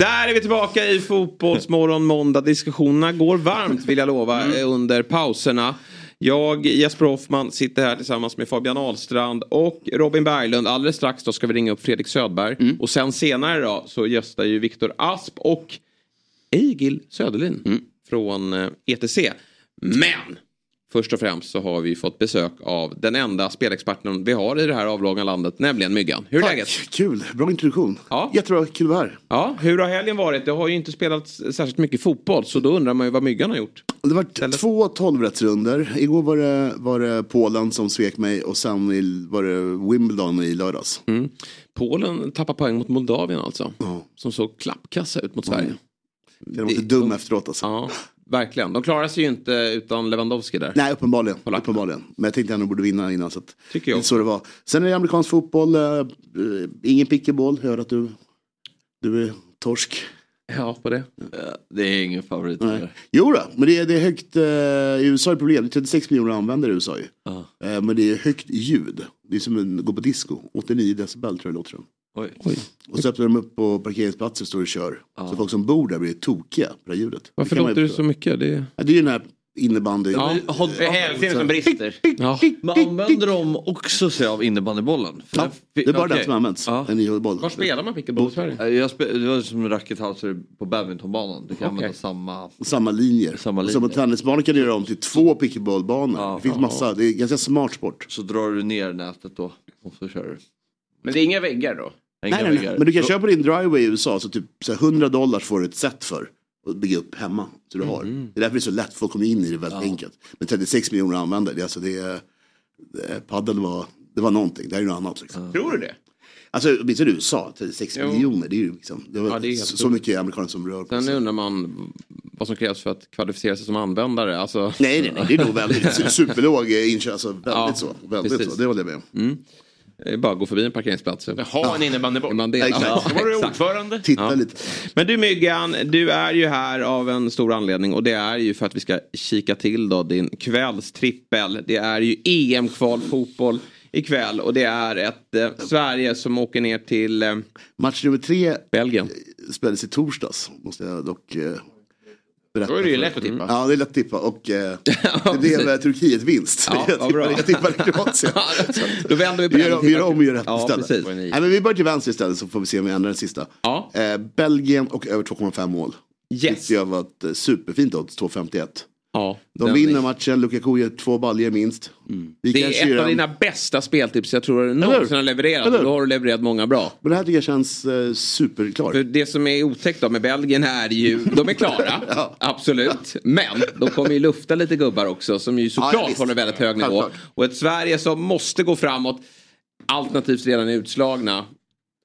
[SPEAKER 1] Där är vi tillbaka i Fotbollsmorgon måndag. Diskussionerna går varmt vill jag lova
[SPEAKER 2] Mm.
[SPEAKER 1] eh, under pauserna. Jag, Jesper Hoffman, sitter här tillsammans med Fabian Ahlstrand och Robin Berglund. Alldeles strax då ska vi ringa upp Fredrik Södberg.
[SPEAKER 2] Mm.
[SPEAKER 1] Och sen senare då så gästar ju Viktor Asp och Egil Söderlin
[SPEAKER 2] Mm.
[SPEAKER 1] från eh, ETC. Men först och främst så har vi fått besök av den enda spelexperten vi har i det här avlånga landet, nämligen Myggan. Hur är
[SPEAKER 8] Tack,
[SPEAKER 1] läget?
[SPEAKER 8] kul, bra introduktion.
[SPEAKER 1] Ja.
[SPEAKER 8] Jättebra, kul att vara här.
[SPEAKER 1] Ja, hur har helgen varit? Det har ju inte spelats särskilt mycket fotboll så då undrar man ju vad Myggan har gjort.
[SPEAKER 8] Det var två tolvrättsrunder. Igår var det, var det Polen som svek mig och sen var det Wimbledon i lördags.
[SPEAKER 1] Mm. Polen tappar poäng mot Moldavien alltså. Som såg klappkassa ut mot Sverige.
[SPEAKER 8] Jag var lite dum efteråt alltså.
[SPEAKER 1] Ja, verkligen. De klarar sig ju inte utan Lewandowski där.
[SPEAKER 8] Nej, uppenbarligen. uppenbarligen. Men jag tänkte att de borde vinna innan. Så att,
[SPEAKER 1] Tycker jag
[SPEAKER 8] det så det var. Sen är det amerikansk fotboll. eh, eh, ingen pickleball. Hör att du, du är torsk.
[SPEAKER 1] Ja, på det.
[SPEAKER 4] Det är ingen favorit.
[SPEAKER 8] Jo då, men det är, det är högt. Eh, I USA är det problem. Det är 36 miljoner användare i USA ju.
[SPEAKER 4] Ja.
[SPEAKER 8] Eh, men det är högt ljud. Det är som att gå på disco. 89 decibel tror jag det låter som.
[SPEAKER 4] Oj.
[SPEAKER 8] Och så öppnar de upp på parkeringsplatser och står och kör. Så folk som bor där blir tokiga på det här ljudet.
[SPEAKER 1] Varför
[SPEAKER 8] man ju
[SPEAKER 1] låter det så mycket? Det...
[SPEAKER 8] Ja, det är ju den här innebandy.
[SPEAKER 1] Ja.
[SPEAKER 2] Det är hälsenan som brister.
[SPEAKER 1] Ja.
[SPEAKER 4] Men använder de också sig av innebandybollen? För
[SPEAKER 8] Ja,
[SPEAKER 4] den-
[SPEAKER 8] det är bara
[SPEAKER 4] okej.
[SPEAKER 8] den som används.
[SPEAKER 4] Ja.
[SPEAKER 8] En idrottsboll.
[SPEAKER 1] Var spelar man pickleball i Sverige?
[SPEAKER 4] Jag spe, det var som rackethalsar på badmintonbanan. Du kan
[SPEAKER 1] Okej.
[SPEAKER 4] använda samma...
[SPEAKER 8] Samma linjer.
[SPEAKER 4] Samma
[SPEAKER 8] Och Som
[SPEAKER 4] linjer.
[SPEAKER 8] på tennisbanor kan du göra om till två pickleballbanor.
[SPEAKER 4] Ja.
[SPEAKER 8] det finns massa. Det är ganska smart sport.
[SPEAKER 4] Så drar du ner nätet då och så kör du.
[SPEAKER 2] Men det är inga väggar då?
[SPEAKER 4] Inga
[SPEAKER 8] Nej, nej, nej.
[SPEAKER 4] väggar.
[SPEAKER 8] Men du kan köpa din driveway i USA så typ så här 100 dollar får du ett set för. Och bygga upp hemma. Så du har.
[SPEAKER 4] Mm.
[SPEAKER 8] Det är därför det är så lätt. Folk kommer in i det väldigt enkelt. Men 36 miljoner användare. Det, är alltså det, det, padel var, det var någonting. Det här är något annat. Liksom.
[SPEAKER 2] Tror du det?
[SPEAKER 8] Alltså åtminstone USA. 36
[SPEAKER 1] Jo.
[SPEAKER 8] miljoner. Det är ju liksom. Det var
[SPEAKER 1] Ja, det
[SPEAKER 8] så, så mycket amerikaner som rör på
[SPEAKER 1] Sen
[SPEAKER 8] sig.
[SPEAKER 1] undrar man vad som krävs för att kvalificera sig som användare. Alltså...
[SPEAKER 8] Nej, nej, nej. Det är nog väldigt su- *laughs* superlåg eh, inköp. Alltså väldigt
[SPEAKER 1] Ja,
[SPEAKER 8] så. Väldigt
[SPEAKER 1] precis.
[SPEAKER 8] så. Det håller jag med om.
[SPEAKER 1] Mm. Det är bara gå förbi en parkeringsplats.
[SPEAKER 2] Ha en innebandyboll.
[SPEAKER 1] Man det,
[SPEAKER 8] Exakt.
[SPEAKER 1] ja,
[SPEAKER 2] Då var du ordförande.
[SPEAKER 8] Titta
[SPEAKER 1] Ja.
[SPEAKER 8] lite.
[SPEAKER 1] Men du Myggan, du är ju här av en stor anledning och det är ju för att vi ska kika till då din kvällstrippel. Det är ju EM-kval fotboll ikväll och det är ett eh, Sverige som åker ner till eh,
[SPEAKER 8] Match nummer tre
[SPEAKER 1] Belgien.
[SPEAKER 8] spelades i torsdags. Måste jag dock eh, berätta.
[SPEAKER 2] Då är det ju lätt att tippa.
[SPEAKER 8] Ja, det är lätt att tippa. Och eh, *laughs* det blev eh, Turkiet vinst.
[SPEAKER 1] Ja, *laughs*
[SPEAKER 8] jag, tippade, jag tippade Kroatien. *laughs*
[SPEAKER 1] Då vänder vi på
[SPEAKER 8] Vi
[SPEAKER 1] den
[SPEAKER 8] gör,
[SPEAKER 1] och
[SPEAKER 8] vi gör om och gör rätt
[SPEAKER 1] Ja,
[SPEAKER 8] istället.
[SPEAKER 1] precis.
[SPEAKER 8] Nej, men vi börjar till vänster istället så får vi se om vi ändrar den sista.
[SPEAKER 1] Ja.
[SPEAKER 8] Eh, Belgien och över 2,5 mål.
[SPEAKER 1] Yes.
[SPEAKER 8] Det jag var ett eh, superfint odds, 2,51.
[SPEAKER 1] Ja,
[SPEAKER 8] De vinner
[SPEAKER 1] är-
[SPEAKER 8] matchen, Lukaku gör två baljor minst. Vi
[SPEAKER 1] Det är ett av dina bästa speltips jag tror du någonsin har levererat.
[SPEAKER 8] Eller
[SPEAKER 1] då har du levererat många bra.
[SPEAKER 8] Men det här tycker jag känns eh, superklart.
[SPEAKER 1] För det som är otäckt då med Belgien är ju, de är klara, *laughs*
[SPEAKER 8] Ja.
[SPEAKER 1] absolut. Men de kommer ju lufta lite gubbar också som ju
[SPEAKER 8] Ja,
[SPEAKER 1] såklart
[SPEAKER 8] visst.
[SPEAKER 1] håller väldigt hög nivå.
[SPEAKER 8] Självklart.
[SPEAKER 1] Och ett Sverige som måste gå framåt, alternativt redan är utslagna.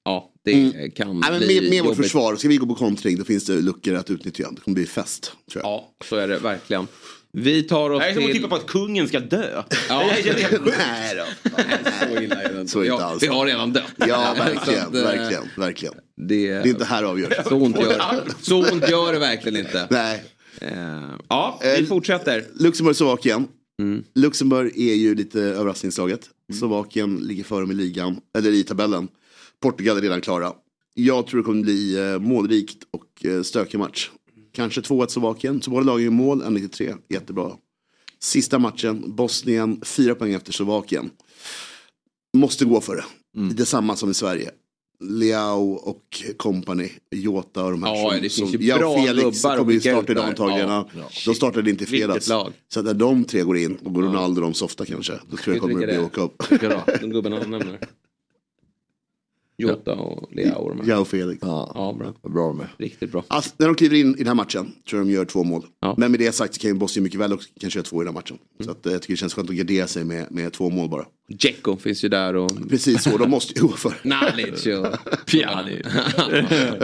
[SPEAKER 1] Ja, det kan
[SPEAKER 8] Mm. Nej, men
[SPEAKER 1] bli
[SPEAKER 8] med, med vårt försvar, ska vi gå på kontring då finns det luckor att utnyttja. Det kommer bli fest. Tror jag.
[SPEAKER 1] Ja, så är det verkligen. Vi tar oss
[SPEAKER 2] Det är som att
[SPEAKER 1] till...
[SPEAKER 2] tippa på att kungen ska dö.
[SPEAKER 1] Ja. *laughs*
[SPEAKER 2] Det känns helt sjukt.
[SPEAKER 8] Nej då.
[SPEAKER 1] Så illa är det inte.
[SPEAKER 8] Så inte
[SPEAKER 1] Ja,
[SPEAKER 8] alls.
[SPEAKER 1] Vi har redan dött.
[SPEAKER 8] Ja, *laughs* verkligen,
[SPEAKER 1] att, eh,
[SPEAKER 8] verkligen, verkligen.
[SPEAKER 1] Det,
[SPEAKER 8] Det är inte här avgörs.
[SPEAKER 1] så ont gör det. Så ont gör det verkligen inte.
[SPEAKER 8] Nej.
[SPEAKER 1] Eh, ja, vi
[SPEAKER 8] Eh,
[SPEAKER 1] fortsätter.
[SPEAKER 8] Luxemburg, Slovakien.
[SPEAKER 1] Mm.
[SPEAKER 8] Luxemburg är ju lite överraskningslaget. Slovakien ligger före dem i ligan, eller i tabellen. Portugal är redan klara. Jag tror det kommer bli eh, målrikt och eh, stökig match. Kanske 2-1 Slovakien, så båda lagen gör mål, 1-93, jättebra. Sista matchen, Bosnien, fyra poäng efter Slovakien. Måste gå för det. Det är samma som i Sverige. Leao och company, Jota och de här.
[SPEAKER 1] Ja,
[SPEAKER 8] som,
[SPEAKER 1] det finns
[SPEAKER 8] som,
[SPEAKER 1] ju bra
[SPEAKER 8] Felix kommer ju starta idag antagligen.
[SPEAKER 1] Ja,
[SPEAKER 8] Ja. De startade inte i fredags. Så när de tre går in och går Ronaldo och de softa kanske. Då tror jag kommer det bli åka upp.
[SPEAKER 1] De gubbarna han nämner. Jota och Leao och de här.
[SPEAKER 8] Jao Felix.
[SPEAKER 1] Ja, bra.
[SPEAKER 4] bra med.
[SPEAKER 1] Riktigt bra.
[SPEAKER 8] Alltså, när de kliver in i den här matchen tror jag de gör två mål. Men med det sagt så kan ju Bosnien mycket väl också kanske göra två i den här matchen. Så att, eh, jag tycker det känns skönt att gardera sig med, med två mål bara.
[SPEAKER 1] Dzeko finns ju där och...
[SPEAKER 8] Precis så, de måste ju gå för.
[SPEAKER 1] Nalic och... *laughs*
[SPEAKER 4] Pjanic.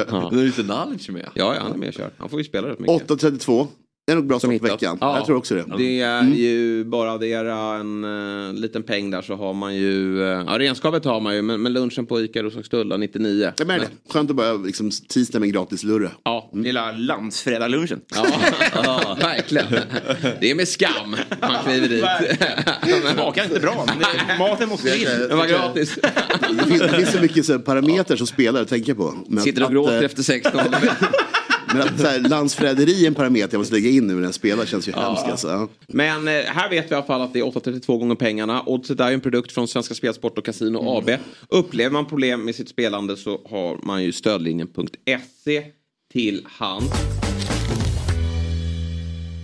[SPEAKER 1] ja. *laughs*
[SPEAKER 4] Nu är inte Nalic med.
[SPEAKER 1] Ja, ja, han är med och kör. Han får ju spela rätt mycket.
[SPEAKER 8] 8.32. Det är nog bra start på veckan.
[SPEAKER 1] Ja,
[SPEAKER 8] Jag tror också det.
[SPEAKER 1] Det är
[SPEAKER 8] Mm.
[SPEAKER 1] ju bara det är en uh, liten peng där så har man ju, uh, ja renskapet har man ju men, men lunchen på ICA Roslagsstulla 99.
[SPEAKER 8] Jag menar det. Skönt att bara liksom, tisdag med en gratis lurre.
[SPEAKER 1] Ja,
[SPEAKER 2] Gillar landsfredaglunchen. *laughs*
[SPEAKER 1] Ja, verkligen. Det är med skam man kliver dit.
[SPEAKER 2] Smakar inte bra. men det- Maten måste in.
[SPEAKER 1] Den var gratis.
[SPEAKER 8] Det finns, det finns så mycket så här, parametrar som spelare att tänka på. Men
[SPEAKER 1] Sitter och
[SPEAKER 8] att,
[SPEAKER 1] gråter
[SPEAKER 8] eh,
[SPEAKER 1] efter 16. *laughs* *laughs*
[SPEAKER 8] Men att så här, landsförräderi är en parameter jag måste lägga in nu när jag spelar känns ju hemskt. Alltså. Ja.
[SPEAKER 1] Men eh, här vet vi i alla fall att det är 832 gånger pengarna. Oddset är ju en produkt från Svenska Spelsport och Casino AB. Upplever man problem med sitt spelande så har man ju stödlinjen.se till hand.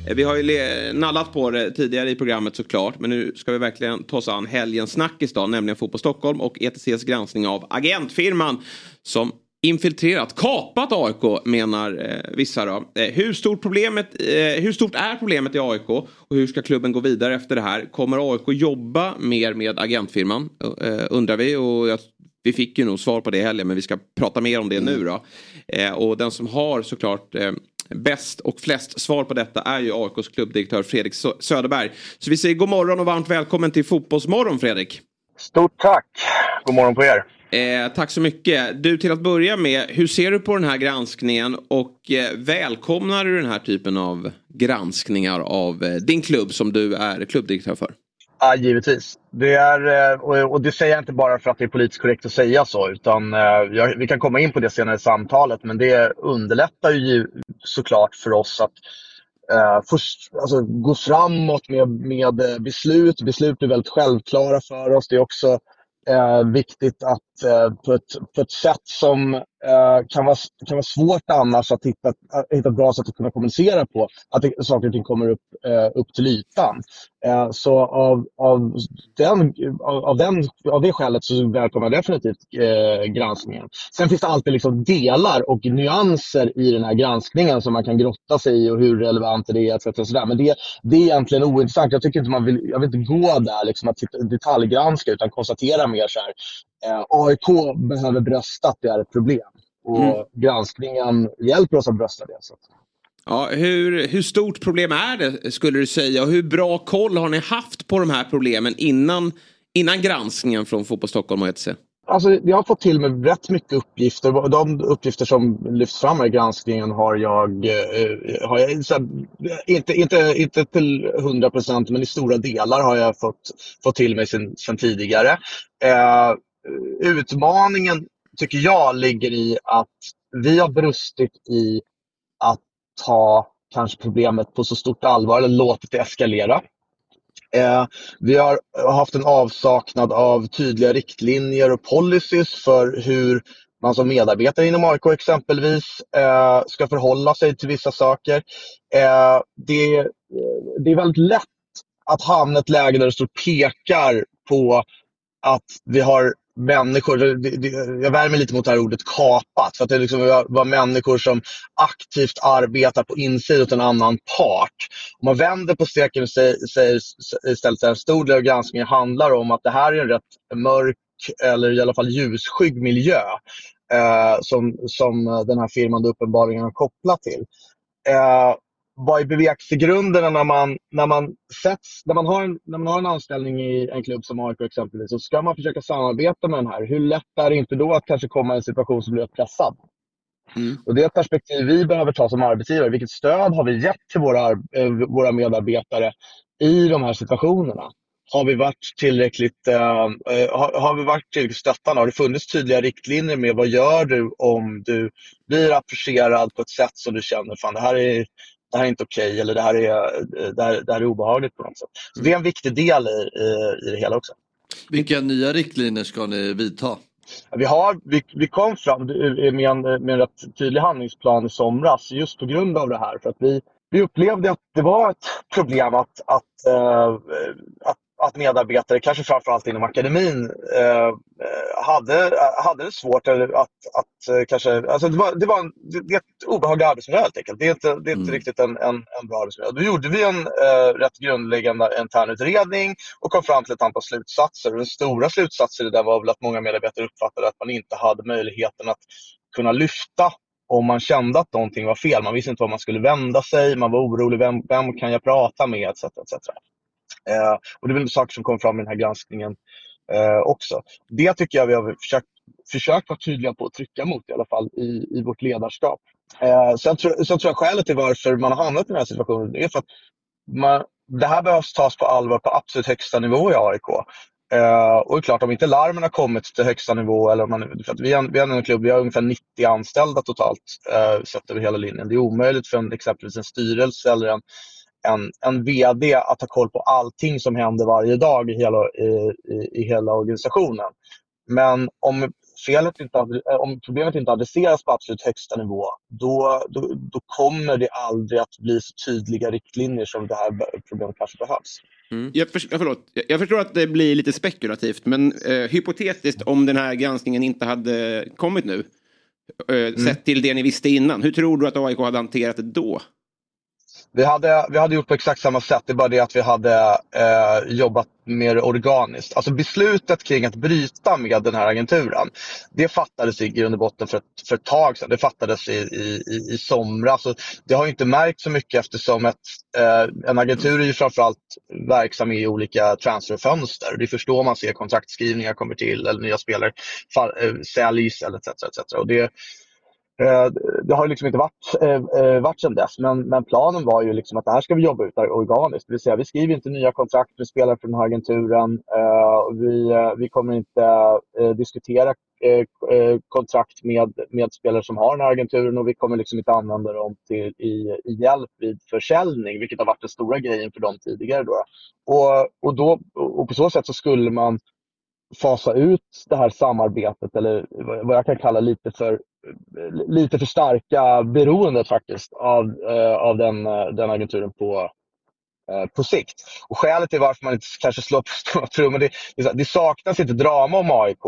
[SPEAKER 1] Eh, Vi har ju nallat på det tidigare i programmet såklart. Men nu ska vi verkligen ta oss an helgens snackis då, nämligen Fotboll Stockholm och ETCs granskning av agentfirman som infiltrerat, kapat AIK menar eh, vissa då. Eh, hur, stort problemet, eh, hur stort är problemet i AIK och hur ska klubben gå vidare efter det här? Kommer AIK jobba mer med agentfirman? Eh, undrar vi och jag, vi fick ju nog svar på det i helgen men vi ska prata mer om det nu då. Eh, och den som har såklart eh, bäst och flest svar på detta är ju AIKs klubbdirektör Fredrik Söderberg. Så vi säger god morgon och varmt välkommen till Fotbollsmorgon Fredrik.
[SPEAKER 9] Stort tack! God morgon på er.
[SPEAKER 1] Eh, tack så mycket. Du, till att börja med, hur ser du på den här granskningen och eh, välkomnar du den här typen av granskningar av eh, din klubb som du är klubbdirektör för?
[SPEAKER 9] Ja, givetvis. Det är, eh, och det säger jag inte bara för att det är politiskt korrekt att säga så, utan eh, vi kan komma in på det senare i samtalet, men det underlättar ju såklart för oss att eh, först, alltså, gå framåt med, med eh, beslut. Beslut är väldigt självklara för oss. Det är också eh, viktigt att Eh, på, ett, på ett sätt som eh, kan, vara, kan vara svårt annars att hitta, att hitta ett bra sätt att kunna kommunicera på, att det, saker och ting kommer upp, eh, upp till ytan. Eh, så av, av, den, av, av, den, av det skälet så välkomnar jag definitivt eh, granskningen. Sen finns det alltid liksom delar och nyanser i den här granskningen som man kan grotta sig i och hur relevant det är. Etc. Men det, det är egentligen ointressant. Jag tycker inte man vill, jag vill inte gå där liksom att detaljgranska utan konstatera mer så här. Eh, AIK behöver brösta att det är ett problem. Och
[SPEAKER 1] Mm.
[SPEAKER 9] granskningen hjälper oss att brösta det. Så.
[SPEAKER 1] Ja, hur, hur stort problem är det skulle du säga och hur bra koll har ni haft på de här problemen innan, innan granskningen från Fotboll Stockholm och ETC?
[SPEAKER 9] Alltså, jag har fått till mig rätt mycket uppgifter. De uppgifter som lyfts fram i granskningen har jag, eh, har jag här, inte, inte, inte till 100 procent, men i stora delar har jag fått, fått till mig sen, sen tidigare. Eh, utmaningen tycker jag ligger i att vi har brustit i att ta kanske problemet på så stort allvar eller låtit det eskalera. Eh, vi har haft en avsaknad av tydliga riktlinjer och policies för hur man som medarbetare inom AIK exempelvis eh, ska förhålla sig till vissa saker. Eh, det, eh, det är väldigt lätt att hamna i ett läge där det står pekar på att vi har människor, det, det, jag värmer lite mot det här ordet kapat, för att det liksom var, människor som aktivt arbetar på insidan åt en annan part. Om man vänder på steken och säger, säger istället att en stor del av granskningen handlar om att det här är en rätt mörk eller i alla fall ljusskygg miljö eh, som, som den här firman uppenbarligen har kopplat till. Eh, vad är bevekelsegrunderna när man, när, man sätts, när, man har en, när man har en anställning i en klubb som AIK exempelvis så ska man försöka samarbeta med den här. Hur lätt är det inte då att kanske komma i en situation som blir pressad? Och det är ett perspektiv vi behöver ta som arbetsgivare. Vilket stöd har vi gett till våra, eh, våra medarbetare i de här situationerna? Har vi varit tillräckligt, eh, eh, har, har vi varit tillräckligt stöttande? Har det funnits tydliga riktlinjer med vad gör du om du blir approcherad på ett sätt som du känner, fan det här är, det här är inte okej eller det här, är, eh, det, här, det här är obehagligt på något sätt. Så det är en viktig del i, i, i det hela också.
[SPEAKER 4] Vilka nya riktlinjer ska ni vidta?
[SPEAKER 9] Vi, har, vi, vi kom fram med en, med en rätt tydlig handlingsplan i somras just på grund av det här. För att vi, vi upplevde att det var ett problem att, att, äh, att att medarbetare, kanske framförallt inom akademin, eh, hade, hade det svårt att, att eh, kanske... Alltså det, var, det, var en, det är ett obehaglig arbetsmiljö helt enkelt. Det är inte, det är inte mm. riktigt en, en, en, bra arbetsmiljö. Då gjorde vi en eh, rätt grundläggande internutredning och kom fram till ett antal slutsatser. Den stora slutsatsen i det var väl att många medarbetare uppfattade att man inte hade möjligheten att kunna lyfta om man kände att någonting var fel. Man visste inte var man skulle vända sig, man var orolig, vem, vem kan jag prata med etc. etc. Eh, och det är väl saker som kommer fram i den här granskningen eh, också. Det tycker jag vi har försökt, försökt vara tydliga på att trycka mot i alla fall i, i vårt ledarskap. Eh, sen, tro, sen tror jag skälet till varför man har hamnat i den här situationen är för att man, det här behövs tas på allvar på absolut högsta nivå i AIK. Eh, och det är klart, om inte larmen har kommit till högsta nivå, eller om man, för att vi, är, vi är en klubb, vi har ungefär 90 anställda totalt eh, sett över hela linjen. Det är omöjligt för en, exempelvis en styrelse eller en, en, en VD att ha koll på allting som händer varje dag i hela, i, i, i hela organisationen. Men om, felet inte, om problemet inte adresseras på absolut högsta nivå, då, då, då, kommer det aldrig att bli så tydliga riktlinjer som det här problemet kanske behövs.
[SPEAKER 2] Mm. Jag, för, förlåt. jag förstår att det blir lite spekulativt, men eh, hypotetiskt om den här granskningen inte hade kommit nu, eh, mm. sett till det ni visste innan, hur tror du att AIK hade hanterat det då?
[SPEAKER 9] Vi hade, vi hade gjort på exakt samma sätt, det är bara det att vi hade eh, jobbat mer organiskt. Alltså beslutet kring att bryta med den här agenturen, det fattades i grund och botten för ett, för ett tag sedan. Det fattades i, i, i somras. Så det har inte märkt så mycket eftersom ett, eh, en agentur är ju framförallt verksam i olika transferfönster. Det är först då man ser kontraktskrivningar kommer till eller nya spelare fall, eh, säljs etc. etc. Och det, Eh, det har liksom inte varit, eh, eh, varit sedan dess, men, men planen var ju liksom att det här ska vi jobba ut organiskt. Det vill säga, vi skriver inte nya kontrakt med spelare från den här agenturen. Eh, vi, vi kommer inte diskutera kontrakt med, med spelare som har den här agenturen och vi kommer liksom inte använda dem till, i, i hjälp vid försäljning, vilket har varit den stora grejen för dem tidigare. Då. Och, och, då, och på så sätt så skulle man fasa ut det här samarbetet eller vad jag kan kalla lite för lite för starka beroendet faktiskt av, eh, av den, eh, den agenturen på, eh, på sikt. Och skälet till varför man inte kanske slår på *laughs* stora trummor, det, det saknas inte drama om AIK.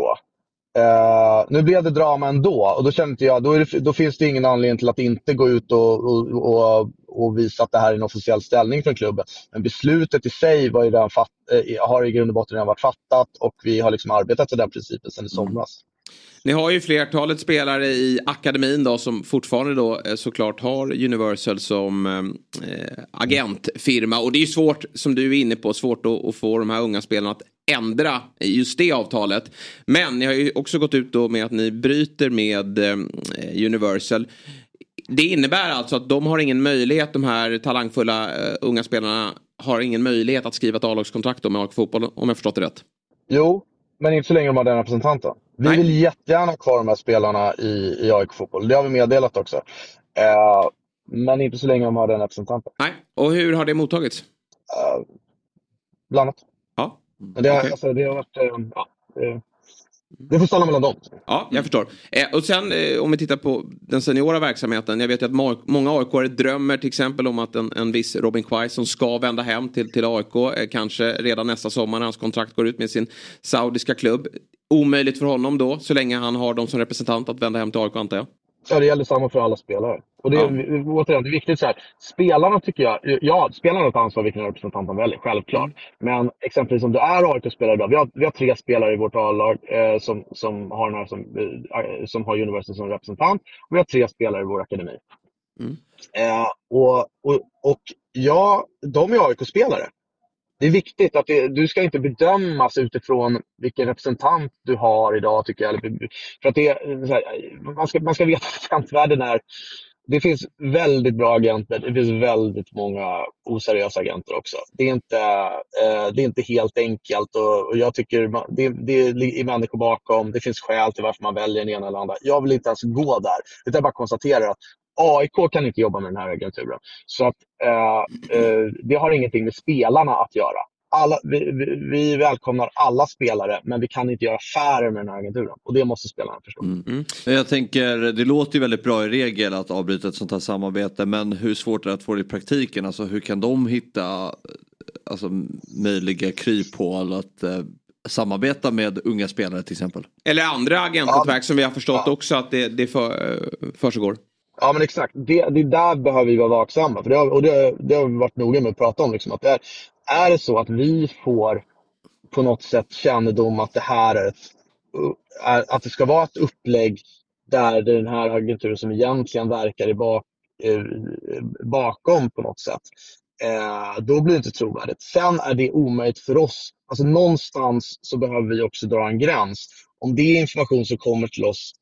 [SPEAKER 9] Uh, eh, nu blev det drama ändå och då kände jag, då, det, då finns det ingen anledning till att inte gå ut och, och, och, och, visa att det här är en officiell ställning från klubben. Men beslutet i sig var ju redan fatt, eh, har i grund och botten redan varit fattat och vi har liksom arbetat efter den principen sedan i somras.
[SPEAKER 1] Ni har ju flertalet spelare i akademin då som fortfarande då eh, såklart har Universal som eh, eh, agentfirma. Och det är ju svårt, som du är inne på, svårt att, att, få de här unga spelarna att ändra just det avtalet. Men ni har ju också gått ut då med att ni bryter med eh, Universal. Det innebär alltså att de har ingen möjlighet, de här talangfulla eh, unga spelarna har ingen möjlighet att skriva ett A-lagskontrakt med AIK Fotboll om jag förstått det rätt?
[SPEAKER 9] Jo, men inte så länge de har den representanten. Vi Nej. vill jättegärna ha kvar de här spelarna i, i AIK Fotboll. Det har vi meddelat också. Eh, men inte så länge de har den representanten.
[SPEAKER 1] Nej, och hur har det mottagits?
[SPEAKER 9] Eh, blandat.
[SPEAKER 1] Ja,
[SPEAKER 9] det har, okay. alltså, det har varit... Eh, ja, det får stanna mellan dem.
[SPEAKER 1] Ja, jag förstår. Eh, och sen eh, om vi tittar på den seniora verksamheten. Jag vet ju att många aik drömmer till exempel om att en, en viss Robin Quaison ska vända hem till, till AIK. Eh, kanske redan nästa sommar när hans kontrakt går ut med sin saudiska klubb. Omöjligt för honom då, så länge han har dem som representant att vända hem till AIK antar jag.
[SPEAKER 9] Ja, det gäller samma för alla spelare. Och det, ja. återigen, det är viktigt så här. Spelarna tycker jag, ja, spelarna har ett ansvar vilken representant de väljer, självklart. Mm. Men exempelvis om du är AIK-spelare idag, vi har, vi har tre spelare i vårt A-lag eh, som, som, har den som, eh, som har University som representant. Och vi har tre spelare i vår akademi. Mm. Eh, och, och, och ja, de är AIK-spelare det är viktigt att det, du ska inte bedömas utifrån vilken representant du har idag tycker jag. För att det, här, man, ska, man ska veta att agentvärlden är det finns väldigt bra agenter. Det finns väldigt många oseriösa agenter också. Det är inte, eh, det är inte helt enkelt och, och jag tycker man, det, det är människor bakom. Det finns skäl till varför man väljer den ena eller andra. Jag vill inte ens gå där. Utan jag bara konstaterar att AIK kan inte jobba med den här agenturen. Så att, eh, eh, det har ingenting med spelarna att göra. alla, vi, vi, vi välkomnar alla spelare, men vi kan inte göra affärer med den här agenturen. Och det måste spelarna förstå.
[SPEAKER 4] Mm. Jag tänker, det låter ju väldigt bra i regel att avbryta ett sånt här samarbete men hur svårt är det att få det i praktiken? Alltså hur kan de hitta alltså, möjliga kryphål att eh, samarbeta med unga spelare till exempel?
[SPEAKER 1] Eller andra agentnätverk ja. som vi har förstått ja. också att det, det för, försiggår.
[SPEAKER 9] Ja men exakt, det, det där behöver vi vara vaksamma. För det har, och det, det har vi varit noga med att prata om. Liksom, att det är, är det så att vi får på något sätt kännedom att det här är, ett, är att det ska vara ett upplägg där den här agenturen som egentligen verkar i bak, eh, bakom på något sätt. Eh, då blir det inte trovärdigt. Sen är det omöjligt för oss. Alltså någonstans så behöver vi också dra en gräns. Om det är information som kommer till oss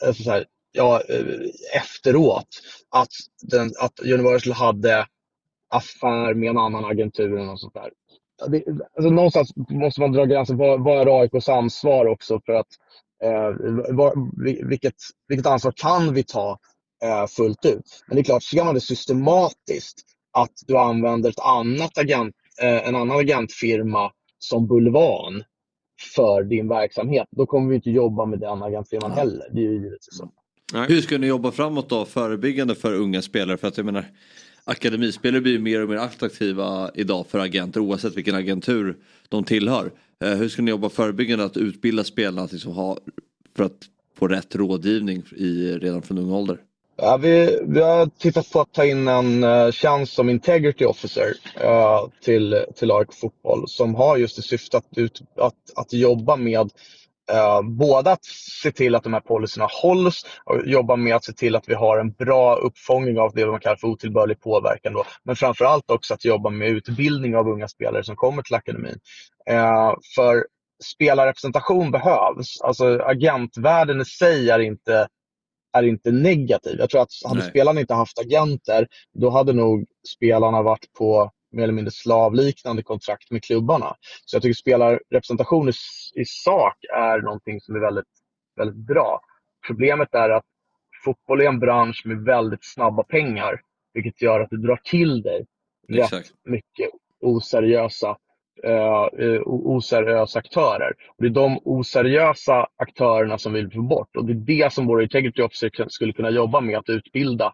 [SPEAKER 9] alltså så här, ja, eh, efteråt, att, den, att Universal hade affär med en annan agentur och sånt där. Det, alltså någonstans måste man dra gränsen. Vad, vad är AIKs ansvar också för att eh, vad, vilket, vilket ansvar kan vi ta eh, fullt ut? Men det är klart, ser man det systematiskt att du använder ett annat agent, eh, en annan agentfirma som bulvan för din verksamhet, då kommer vi inte jobba med den agentfirman heller. Det är ju givetvis så.
[SPEAKER 4] Hur ska ni jobba framåt då, förebyggande för unga spelare? För att jag menar, akademispelare blir mer och mer attraktiva idag för agenter oavsett vilken agentur de tillhör. Eh, hur ska ni jobba förebyggande att utbilda spelarna att liksom ha, för att få rätt rådgivning i, redan från ung ålder?
[SPEAKER 9] Ja, vi, vi har tittat på att ta in en uh, tjänst som Integrity Officer uh, till, till AIK Fotboll som har just det syfte att, ut, att, att jobba med Uh, både att se till att de här policyerna hålls och jobba med att se till att vi har en bra uppfångning av det man kallar för otillbörlig påverkan. Då. Men framförallt också att jobba med utbildning av unga spelare som kommer till akademin. Uh, för spelarrepresentation behövs. Alltså agentvärlden i sig är inte, är inte negativ. Jag tror att hade Nej. spelarna inte haft agenter, då hade nog spelarna varit på mer eller mindre slavliknande kontrakt med klubbarna. Så jag tycker spelarrepresentation i, i sak är någonting som är väldigt, väldigt bra. Problemet är att fotboll är en bransch med väldigt snabba pengar, vilket gör att du drar till dig Exakt. rätt mycket oseriösa uh, oseriösa aktörer. Och det är de oseriösa aktörerna som vi vill få bort och det är det som våra integrity officer skulle kunna jobba med, att utbilda eh,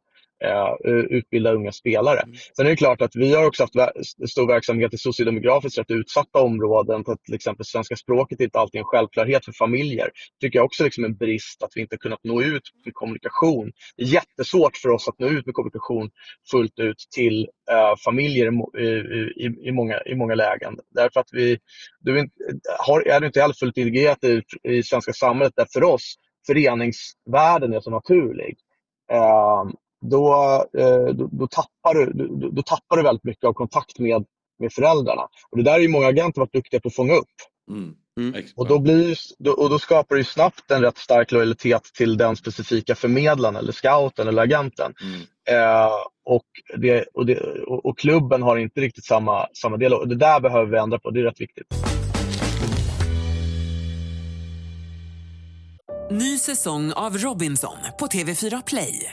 [SPEAKER 9] utbilda unga spelare. Mm. Sen är det klart att vi har också haft stor verksamhet i sociodemografiskt rätt utsatta områden. Till exempel svenska språket är inte alltid en självklarhet för familjer. Det tycker jag också liksom är en brist att vi inte kunnat nå ut med kommunikation. Det är jättesvårt för oss att nå ut med kommunikation fullt ut till eh, familjer i, i, i, många, i många lägen. Därför att vi, du är, har, är inte heller fullt integrerat i, i svenska samhället där för oss föreningsvärlden är så naturlig. Uh, då, eh, då, då, tappar du, då, då, tappar du väldigt mycket av kontakt med, med föräldrarna. Och det där är ju många agenter varit duktiga på att fånga upp. Mm. Mm. Och, då blir, och då skapar du snabbt en rätt stark lojalitet till den specifika förmedlaren eller scouten eller agenten. Mm. Eh, och, det, och, det, och, och, klubben har inte riktigt samma, samma del. Och det där behöver vi ändra på, det är rätt viktigt.
[SPEAKER 10] Ny säsong av Robinson på TV4 Play.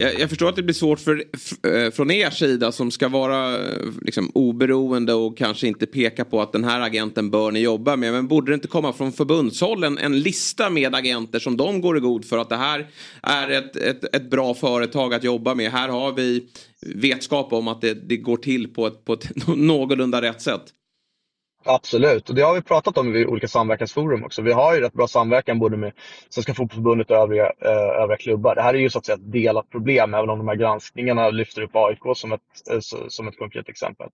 [SPEAKER 1] Jag, jag, förstår att det blir svårt för, eh, från er sida som ska vara eh, liksom, oberoende och kanske inte peka på att den här agenten bör ni jobba med. Men borde det inte komma från förbundshåll en, en lista med agenter som de går i god för att det här är ett, ett, ett bra företag att jobba med. Här har vi vetskap om att det, det går till på ett, på ett *laughs* någorlunda rätt sätt.
[SPEAKER 9] Absolut, och det har vi pratat om i olika samverkansforum också. Vi har ju rätt bra samverkan både med Svenska Fotbollförbundet och övriga, eh, övriga klubbar. Det här är ju så att säga ett delat problem, även om de här granskningarna lyfter upp AIK som ett, eh, som ett konkret exempel.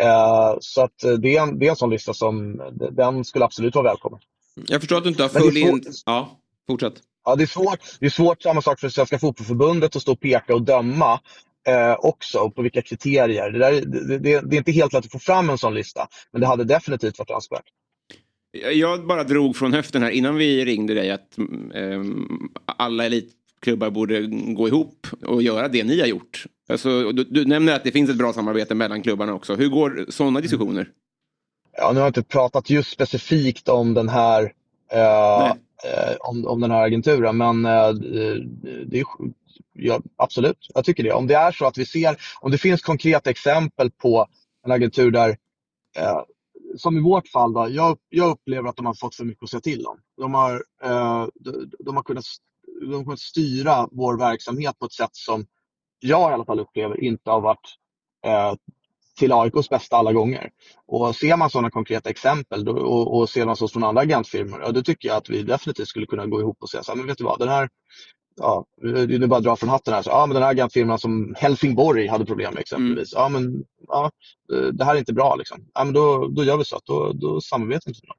[SPEAKER 9] Eh, så att eh, det är, en, det är en sån lista som, den skulle absolut vara välkommen.
[SPEAKER 1] Jag förstår att du inte har full in... Ja, fortsätt.
[SPEAKER 9] Ja, det är svårt. Det är svårt, samma sak för Svenska Fotbollförbundet att stå och peka och döma eh, också, och på vilka kriterier. Det, där, det, det, det är inte helt lätt att få fram en sån lista, men det hade definitivt varit önskvärt.
[SPEAKER 2] Jag bara drog från höften här innan vi ringde dig att ehm, alla elitklubbar borde gå ihop och göra det ni har gjort. Alltså, du, du nämner att det finns ett bra samarbete mellan klubbarna också. Hur går sådana diskussioner?
[SPEAKER 9] Ja, nu har jag inte pratat just specifikt om den här, eh, eh, om, om den här agenturen, men eh, det är, ja, absolut, jag tycker det. Om det är så att vi ser, om det finns konkreta exempel på en agentur där, eh, som i vårt fall, då, jag, jag upplever att de har fått för mycket att säga till om. De har, eh, de, de, har kunnat, de har kunnat styra vår verksamhet på ett sätt som jag i alla fall upplever inte har varit eh, till AIKs bästa alla gånger. Och ser man sådana konkreta exempel då, och, och ser man så från andra agentfirmor, ja, då tycker jag att vi definitivt skulle kunna gå ihop och säga så här, men vet du vad, den här, ja, det är bara att dra från hatten här, så, ja men den här agentfirman som Helsingborg hade problem med exempelvis, ja men ja, det här är inte bra liksom. Ja men då, då gör vi så, att då, då samarbetar inte med dem.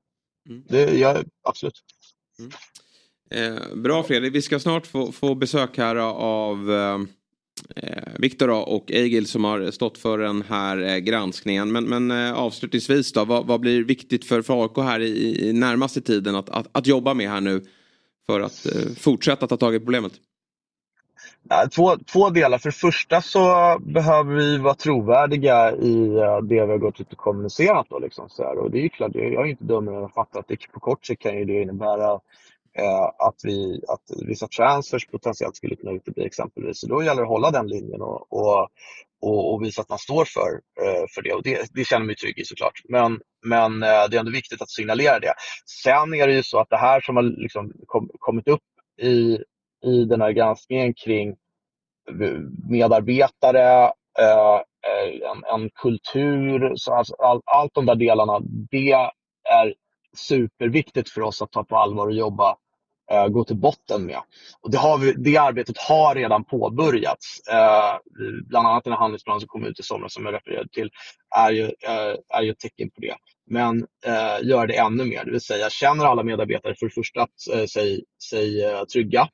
[SPEAKER 9] Det gör absolut.
[SPEAKER 1] Eh, bra Fredrik, vi ska snart få, få besök här av eh, eh, Viktor och Egil som har stått för den här eh, granskningen. Men, men eh, avslutningsvis då, vad, vad blir viktigt för, för AIK här i, i närmaste tiden att, att, att jobba med här nu för att eh, fortsätta ta tag i problemet?
[SPEAKER 9] Två, två delar. För det första så behöver vi vara trovärdiga i eh, det vi har gått ut och kommunicerat. Då, liksom, så här. Och det är ju klart, jag är inte dummare än att fatta att det, på kort sikt kan ju det innebära Eh, att, vi, att vissa transfers potentiellt skulle kunna utebli exempelvis. Så då gäller det att hålla den linjen och, och, och, och visa att man står för, eh, för det. Och det, det känner mig trygg i såklart. Men, men eh, det är ändå viktigt att signalera det. Sen är det ju så att det här som har liksom kom, kommit upp i, i den här granskningen kring medarbetare, eh, en, en kultur, så alltså, all, allt de där delarna, det är superviktigt för oss att ta på allvar och jobba, eh, gå till botten med. Och det, har vi, det arbetet har redan påbörjats. Eh, bland annat den handlingsplan handlingsplanen som kom ut i somras som jag refererade till är ju, eh, är ju ett tecken på det. Men eh, gör det ännu mer, det vill säga känner alla medarbetare för det första att eh, sig, sig eh, trygga.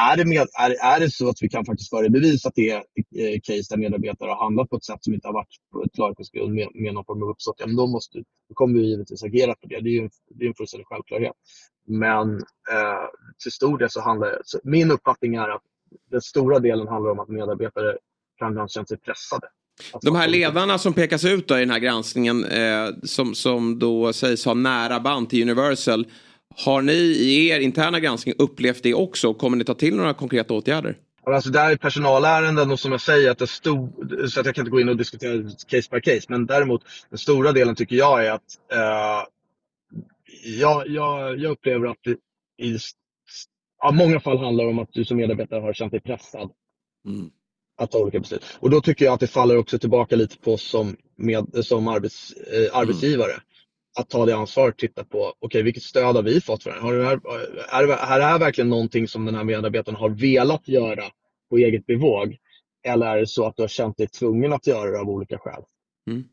[SPEAKER 9] Är det, med, är, är det så att vi kan faktiskt föra i bevis att det är eh, case där medarbetare har handlat på ett sätt som inte har varit på ett klarhetsgrund med, med någon form av uppsåt, ja, men då, måste, då kommer vi givetvis agera på det. Det är ju det är en fullständig självklarhet. Men eh, till stor del så handlar så min uppfattning är att den stora delen handlar om att medarbetare kan ha känt sig pressade.
[SPEAKER 1] De här ledarna som pekas ut i den här granskningen eh, som, som då sägs ha nära band till Universal. Har ni i er interna granskning upplevt det också? Kommer ni ta till några konkreta åtgärder?
[SPEAKER 9] Alltså det här är personalärenden och som jag säger att det stod, så att jag kan inte gå in och diskutera case by case. Men däremot den stora delen tycker jag är att eh, jag, jag, jag upplever att det i ja, många fall handlar det om att du som medarbetare har känt dig pressad att ta olika beslut. Och då tycker jag att det faller också tillbaka lite på oss som, med, som arbets, eh, arbetsgivare. Att ta det ansvaret, titta på okej vilket stöd har vi fått för det här? Har det här? Är det här är verkligen någonting som den här medarbetaren har velat göra på eget bevåg? Eller är det så att du har känt dig tvungen att göra det av olika skäl?
[SPEAKER 1] Mm.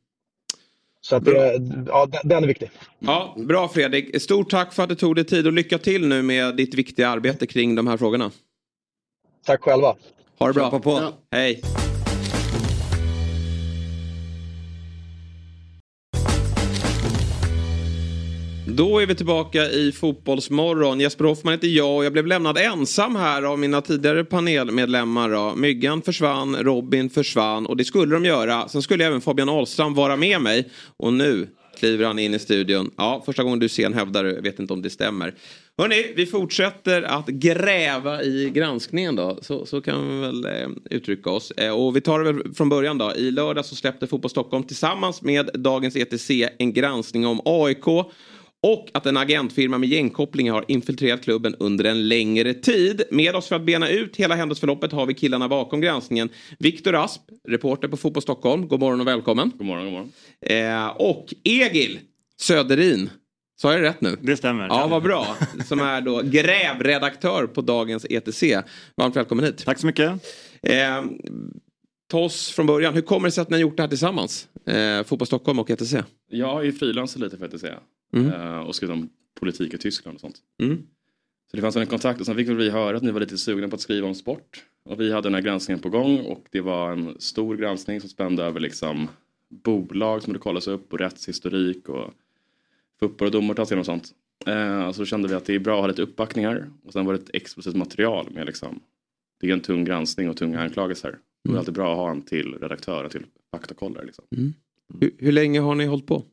[SPEAKER 9] Så att det, ja, den- är viktig.
[SPEAKER 1] Ja, bra Fredrik. Stort tack för att du tog dig tid och lycka till nu med ditt viktiga arbete kring de här frågorna.
[SPEAKER 9] Tack själva.
[SPEAKER 1] Ha det bra.
[SPEAKER 9] På.
[SPEAKER 1] Hej. Då är vi tillbaka i Fotbollsmorgon. Jesper Hoffman heter jag och jag blev lämnad ensam här av mina tidigare panelmedlemmar. Då. Myggan försvann, Robin försvann och det skulle de göra. Sen skulle även Fabian Ahlstrand vara med mig och nu kliver han in i studion. Ja, första gången du ser en hävdar du, vet inte om det stämmer. Hörni, vi fortsätter att gräva i granskningen då. Så, så kan vi väl eh, uttrycka oss. Eh, och vi tar det väl från början då. I lördag så släppte Fotboll Stockholm tillsammans med Dagens ETC en granskning om AIK. Och att en agentfirma med gängkopplingar har infiltrerat klubben under en längre tid. Med oss för att bena ut hela händelseförloppet har vi killarna bakom granskningen. Viktor Asp, reporter på Fotboll Stockholm. God morgon och välkommen.
[SPEAKER 2] God morgon, god morgon.
[SPEAKER 1] Eh, och Egil, Söderin. Sa jag det rätt nu?
[SPEAKER 11] Det stämmer.
[SPEAKER 1] Ja, vad bra. Som är då grävredaktör på dagens ETC. Varmt välkommen hit.
[SPEAKER 11] Tack så mycket.
[SPEAKER 1] Eh, ta oss från början. Hur kommer det sig att ni har gjort det här tillsammans? Eh, Fotboll Stockholm och ETC.
[SPEAKER 12] Jag har ju frilansat lite för ETC.
[SPEAKER 1] Mm.
[SPEAKER 12] eh, Och skrivit om politik i Tyskland och sånt.
[SPEAKER 1] Mm.
[SPEAKER 12] Så det fanns en kontakt och sen fick vi höra att ni var lite sugna på att skriva om sport. Och vi hade den här granskningen på gång och det var en stor granskning som spände över liksom bolag som borde kollas upp och rättshistorik och fotboll och domartagning och sånt. Eh, så då kände vi att det är bra att ha lite uppbackning här. Och sen var det ett explosivt material med liksom, det är en tung granskning och tunga anklagelser. Det är
[SPEAKER 1] Mm.
[SPEAKER 12] alltid bra att ha en till redaktör, en till faktakollare. Liksom.
[SPEAKER 1] Hur, hur länge har ni hållit på?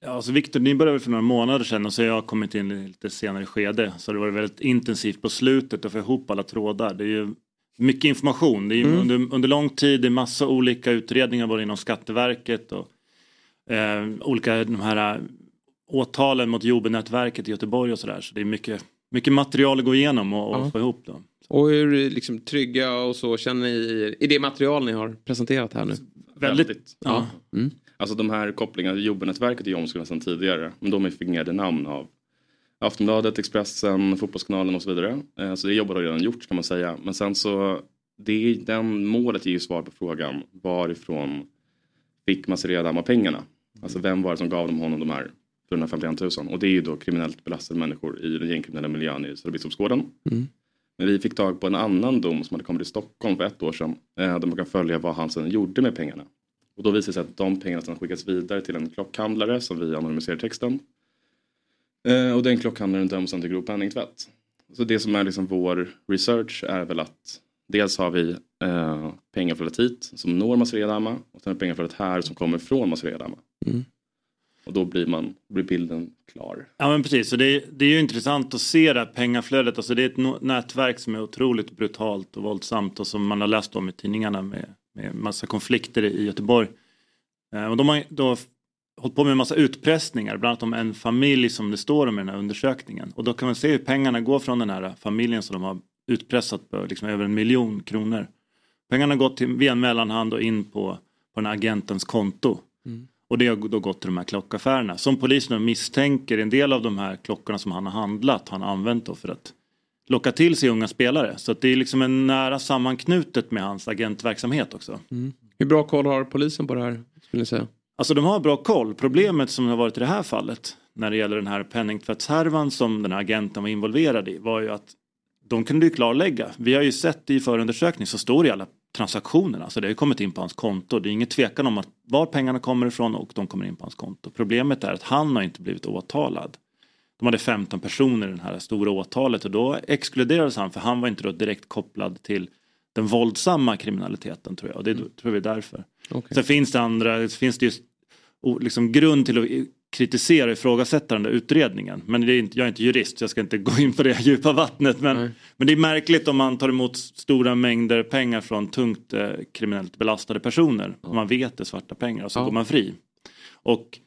[SPEAKER 11] Ja, alltså Viktor, ni började väl för några månader sedan och så har jag kommit in i lite senare skede. Så det var väldigt intensivt på slutet att få ihop alla trådar. Det är ju mycket information. Det är ju
[SPEAKER 1] Mm.
[SPEAKER 11] under, under lång tid, det är massa olika utredningar både inom Skatteverket och eh, olika de här eh, åtalen mot Jobenätverket i Göteborg och sådär. Så det är mycket, mycket material att gå igenom och, och
[SPEAKER 1] Ja.
[SPEAKER 11] få ihop. Då.
[SPEAKER 1] Och hur liksom, trygga och så känner ni i, det material ni har presenterat här nu?
[SPEAKER 11] Väldigt.
[SPEAKER 1] Ja. Mm.
[SPEAKER 12] Alltså de här kopplingarna till Jobbnätverket är ju omskrivna sedan tidigare. Men de är fingerade namn av Aftonbladet, Expressen, Fotbollskanalen och så vidare. Eh, Så det jobbet har redan gjorts kan man säga. Men sen så, det är, den målet ger ju svar på frågan varifrån fick Damma pengarna? Alltså vem var det som gav dem honom de här 451 000? Och det är ju då kriminellt belastade människor i den gängkriminella miljön i Södra Biskopsgården.
[SPEAKER 1] Mm.
[SPEAKER 12] Men vi fick tag på en annan dom som hade kommit till Stockholm för ett år sedan. Eh, där man kan följa vad han sedan gjorde med pengarna. Och då visar det sig att de pengarna sedan skickas vidare till en klockhandlare som vi anonymiserar texten. Eh, och den klockhandlaren döms sen till grov penningtvätt. Så det som är liksom vår research är väl att dels har vi eh, pengaflödet hit som når Masredama och sen är pengaflödet här som kommer från Masredama.
[SPEAKER 1] Mm.
[SPEAKER 12] Och då blir, man, blir bilden klar.
[SPEAKER 11] Ja men precis, så det, är- det är ju intressant att se det här pengaflödet. Alltså det är ett nätverk som är otroligt brutalt och våldsamt och som man har läst om i tidningarna med, med massa konflikter i Göteborg. Eh, och de har då hållit på med en massa utpressningar, bland annat om en familj som det står om i den här undersökningen. Och då kan man se hur pengarna går från den här familjen som de har utpressat på liksom över en miljon kronor. Pengarna har gått till, via en mellanhand och in på, på den här agentens konto.
[SPEAKER 1] Mm.
[SPEAKER 11] Och det har då gått till de här klockaffärerna. Som polisen misstänker en del av de här klockorna som han har handlat har han använt då för att locka till sig unga spelare. Så att det är liksom en nära sammanknutet med hans agentverksamhet också.
[SPEAKER 1] Mm. Hur bra koll har polisen på det här? Skulle ni säga?
[SPEAKER 11] Alltså de har bra koll. Problemet som har varit i det här fallet när det gäller den här penningtvättshärvan som den här agenten var involverad i var ju att de kunde ju klarlägga. Vi har ju sett i förundersökning så står det i alla transaktionerna. Så det har ju kommit in på hans konto. Det är inget tvekan om att var pengarna kommer ifrån och de kommer in på hans konto. Problemet är att han har inte blivit åtalad. De hade 15 personer i det här stora åtalet och då exkluderades han för han var inte då direkt kopplad till den våldsamma kriminaliteten tror jag. Och det tror vi är därför.
[SPEAKER 1] Okej.
[SPEAKER 11] Sen finns det andra, finns det just liksom grund till att kritisera och ifrågasätta den där utredningen. Men det är inte, jag är inte jurist så jag ska inte gå in på det djupa vattnet. Men, men det är märkligt om man tar emot stora mängder pengar från tungt eh, kriminellt belastade personer. Om man vet det är svarta pengar och så
[SPEAKER 1] Ja.
[SPEAKER 11] går man fri. Och,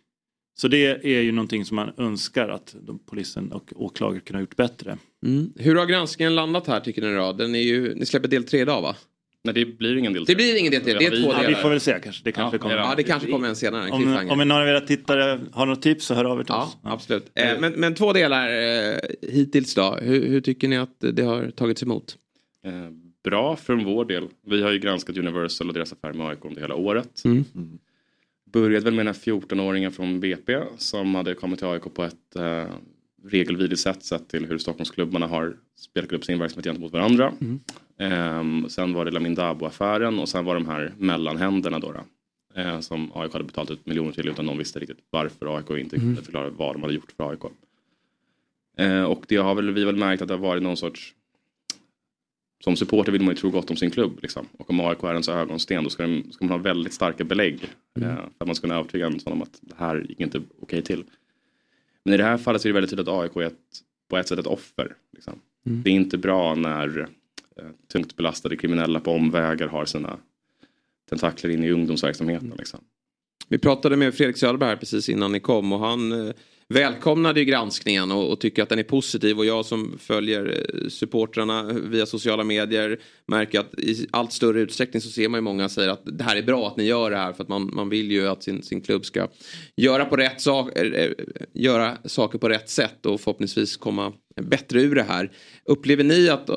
[SPEAKER 11] så det är ju någonting som man önskar att polisen och åklagare kunde ha gjort bättre.
[SPEAKER 1] Mm. Hur har granskningen landat här tycker ni då? Den är ju, ni släpper del tre idag va?
[SPEAKER 12] Nej det blir ingen del
[SPEAKER 1] Det blir ingen del tre, det är två
[SPEAKER 11] Ja,
[SPEAKER 1] delar.
[SPEAKER 11] vi får väl se kanske. Det kanske
[SPEAKER 1] Ja,
[SPEAKER 11] kommer.
[SPEAKER 1] ja, det kanske kommer en senare, en
[SPEAKER 11] Om, om någon av era tittare har något tips så hör av er till
[SPEAKER 1] Ja,
[SPEAKER 11] oss.
[SPEAKER 1] absolut. Eh, men, men två delar eh, hittills då. Hur, hur tycker ni att det har tagits emot?
[SPEAKER 12] Eh, bra från vår del. Vi har ju granskat Universal och deras affär med AIK under hela året.
[SPEAKER 1] Mm.
[SPEAKER 12] Började väl med den här 14-åringen från BP som hade kommit till AIK på ett eh, regelvidrigt sätt sett till hur Stockholmsklubbarna har spelat upp sin verksamhet gentemot varandra. Ehm, sen var det Lamin Dabo-affären och sen var de här mellanhänderna då. då eh, som AIK hade betalat ut miljoner till utan någon visste riktigt varför AIK inte
[SPEAKER 1] Mm.
[SPEAKER 12] kunde förklara vad de hade gjort för AIK. Eh, och det har väl vi väl märkt att det har varit någon sorts som supporter vill man ju tro gott om sin klubb. Liksom. Och om AIK är en så ögonsten då ska, de, ska man ha väldigt starka belägg.
[SPEAKER 1] Mm.
[SPEAKER 12] Eh, för att man ska kunna övertyga en sån om att det här gick inte okej till. Men i det här fallet så är det väldigt tydligt att AIK är ett, på ett sätt ett offer. Liksom.
[SPEAKER 1] Mm.
[SPEAKER 12] Det är inte bra när eh, tungt belastade kriminella på omvägar har sina tentakler in i ungdomsverksamheten. Liksom.
[SPEAKER 1] Vi pratade med Fredrik Söderberg här precis innan ni kom och han eh, välkomnade ju granskningen och, och tycker att den är positiv och jag som följer eh, supportrarna via sociala medier märker att i allt större utsträckning så ser man ju många säga att det här är bra att ni gör det här för att man, man vill ju att sin, sin klubb ska göra, på rätt sak, eh, eh, göra saker på rätt sätt och förhoppningsvis komma bättre ur det här. Upplever ni att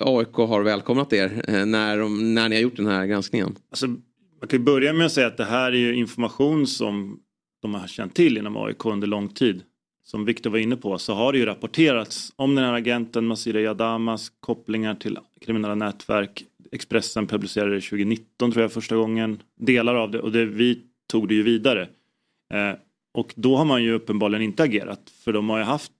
[SPEAKER 1] AIK har välkomnat er när, de, när ni har gjort den här granskningen?
[SPEAKER 11] Alltså, man kan ju börja med att säga att det här är ju information som de har känt till inom AIK under lång tid. Som Viktor var inne på så har det ju rapporterats om den här agenten Masira Yadamas kopplingar till kriminella nätverk. Expressen publicerade det 2019 tror jag första gången. Delar av det och det, vi tog det ju vidare. Eh, och då har man ju uppenbarligen inte agerat för de har ju haft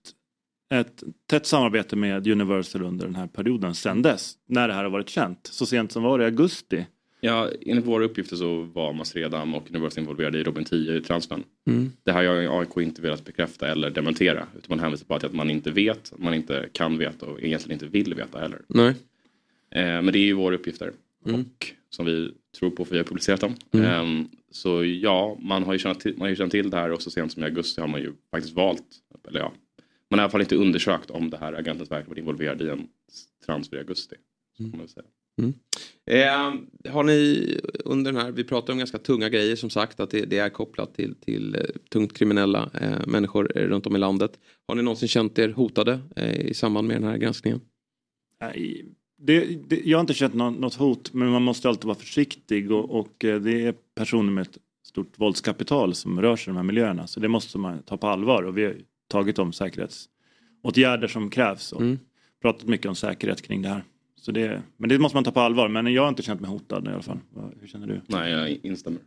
[SPEAKER 11] ett tätt samarbete med Universal under den här perioden sedan dess. När det här har varit känt. Så sent som var det i augusti.
[SPEAKER 12] Ja, enligt våra uppgifter så var Masredam och Universal involverade i Robin 10-transfern.
[SPEAKER 1] Mm.
[SPEAKER 12] Det här har AIK inte velat bekräfta eller dementera. Utan man hänvisar på att man inte vet, man inte kan veta och egentligen inte vill veta heller.
[SPEAKER 1] Nej.
[SPEAKER 12] Eh, men det är ju våra uppgifter.
[SPEAKER 1] Mm.
[SPEAKER 12] Och som vi tror på för vi har publicerat dem.
[SPEAKER 1] Mm.
[SPEAKER 12] Eh, så ja, man har, ju känt till, man har ju känt till det här och så sent som i augusti har man ju faktiskt valt, eller ja, man har i alla fall inte undersökt om det här agentens verk varit involverad i en transfer i augusti. Så kan man säga.
[SPEAKER 1] Mm. Eh, har ni under den här, vi pratar om ganska tunga grejer som sagt att det, det är kopplat till, till eh, tungt kriminella eh, människor eh, runt om i landet. Har ni någonsin känt er hotade eh, i samband med den här granskningen?
[SPEAKER 11] Nej, det, det, jag har inte känt något, något hot men man måste alltid vara försiktig och, och det är personer med ett stort våldskapital som rör sig i de här miljöerna så det måste man ta på allvar och vi har tagit de säkerhetsåtgärder som krävs och pratat mycket om säkerhet kring det här. Så det, men det måste man ta på allvar men jag har inte känt mig hotad i alla fall. Hur känner du?
[SPEAKER 12] Nej, jag instämmer.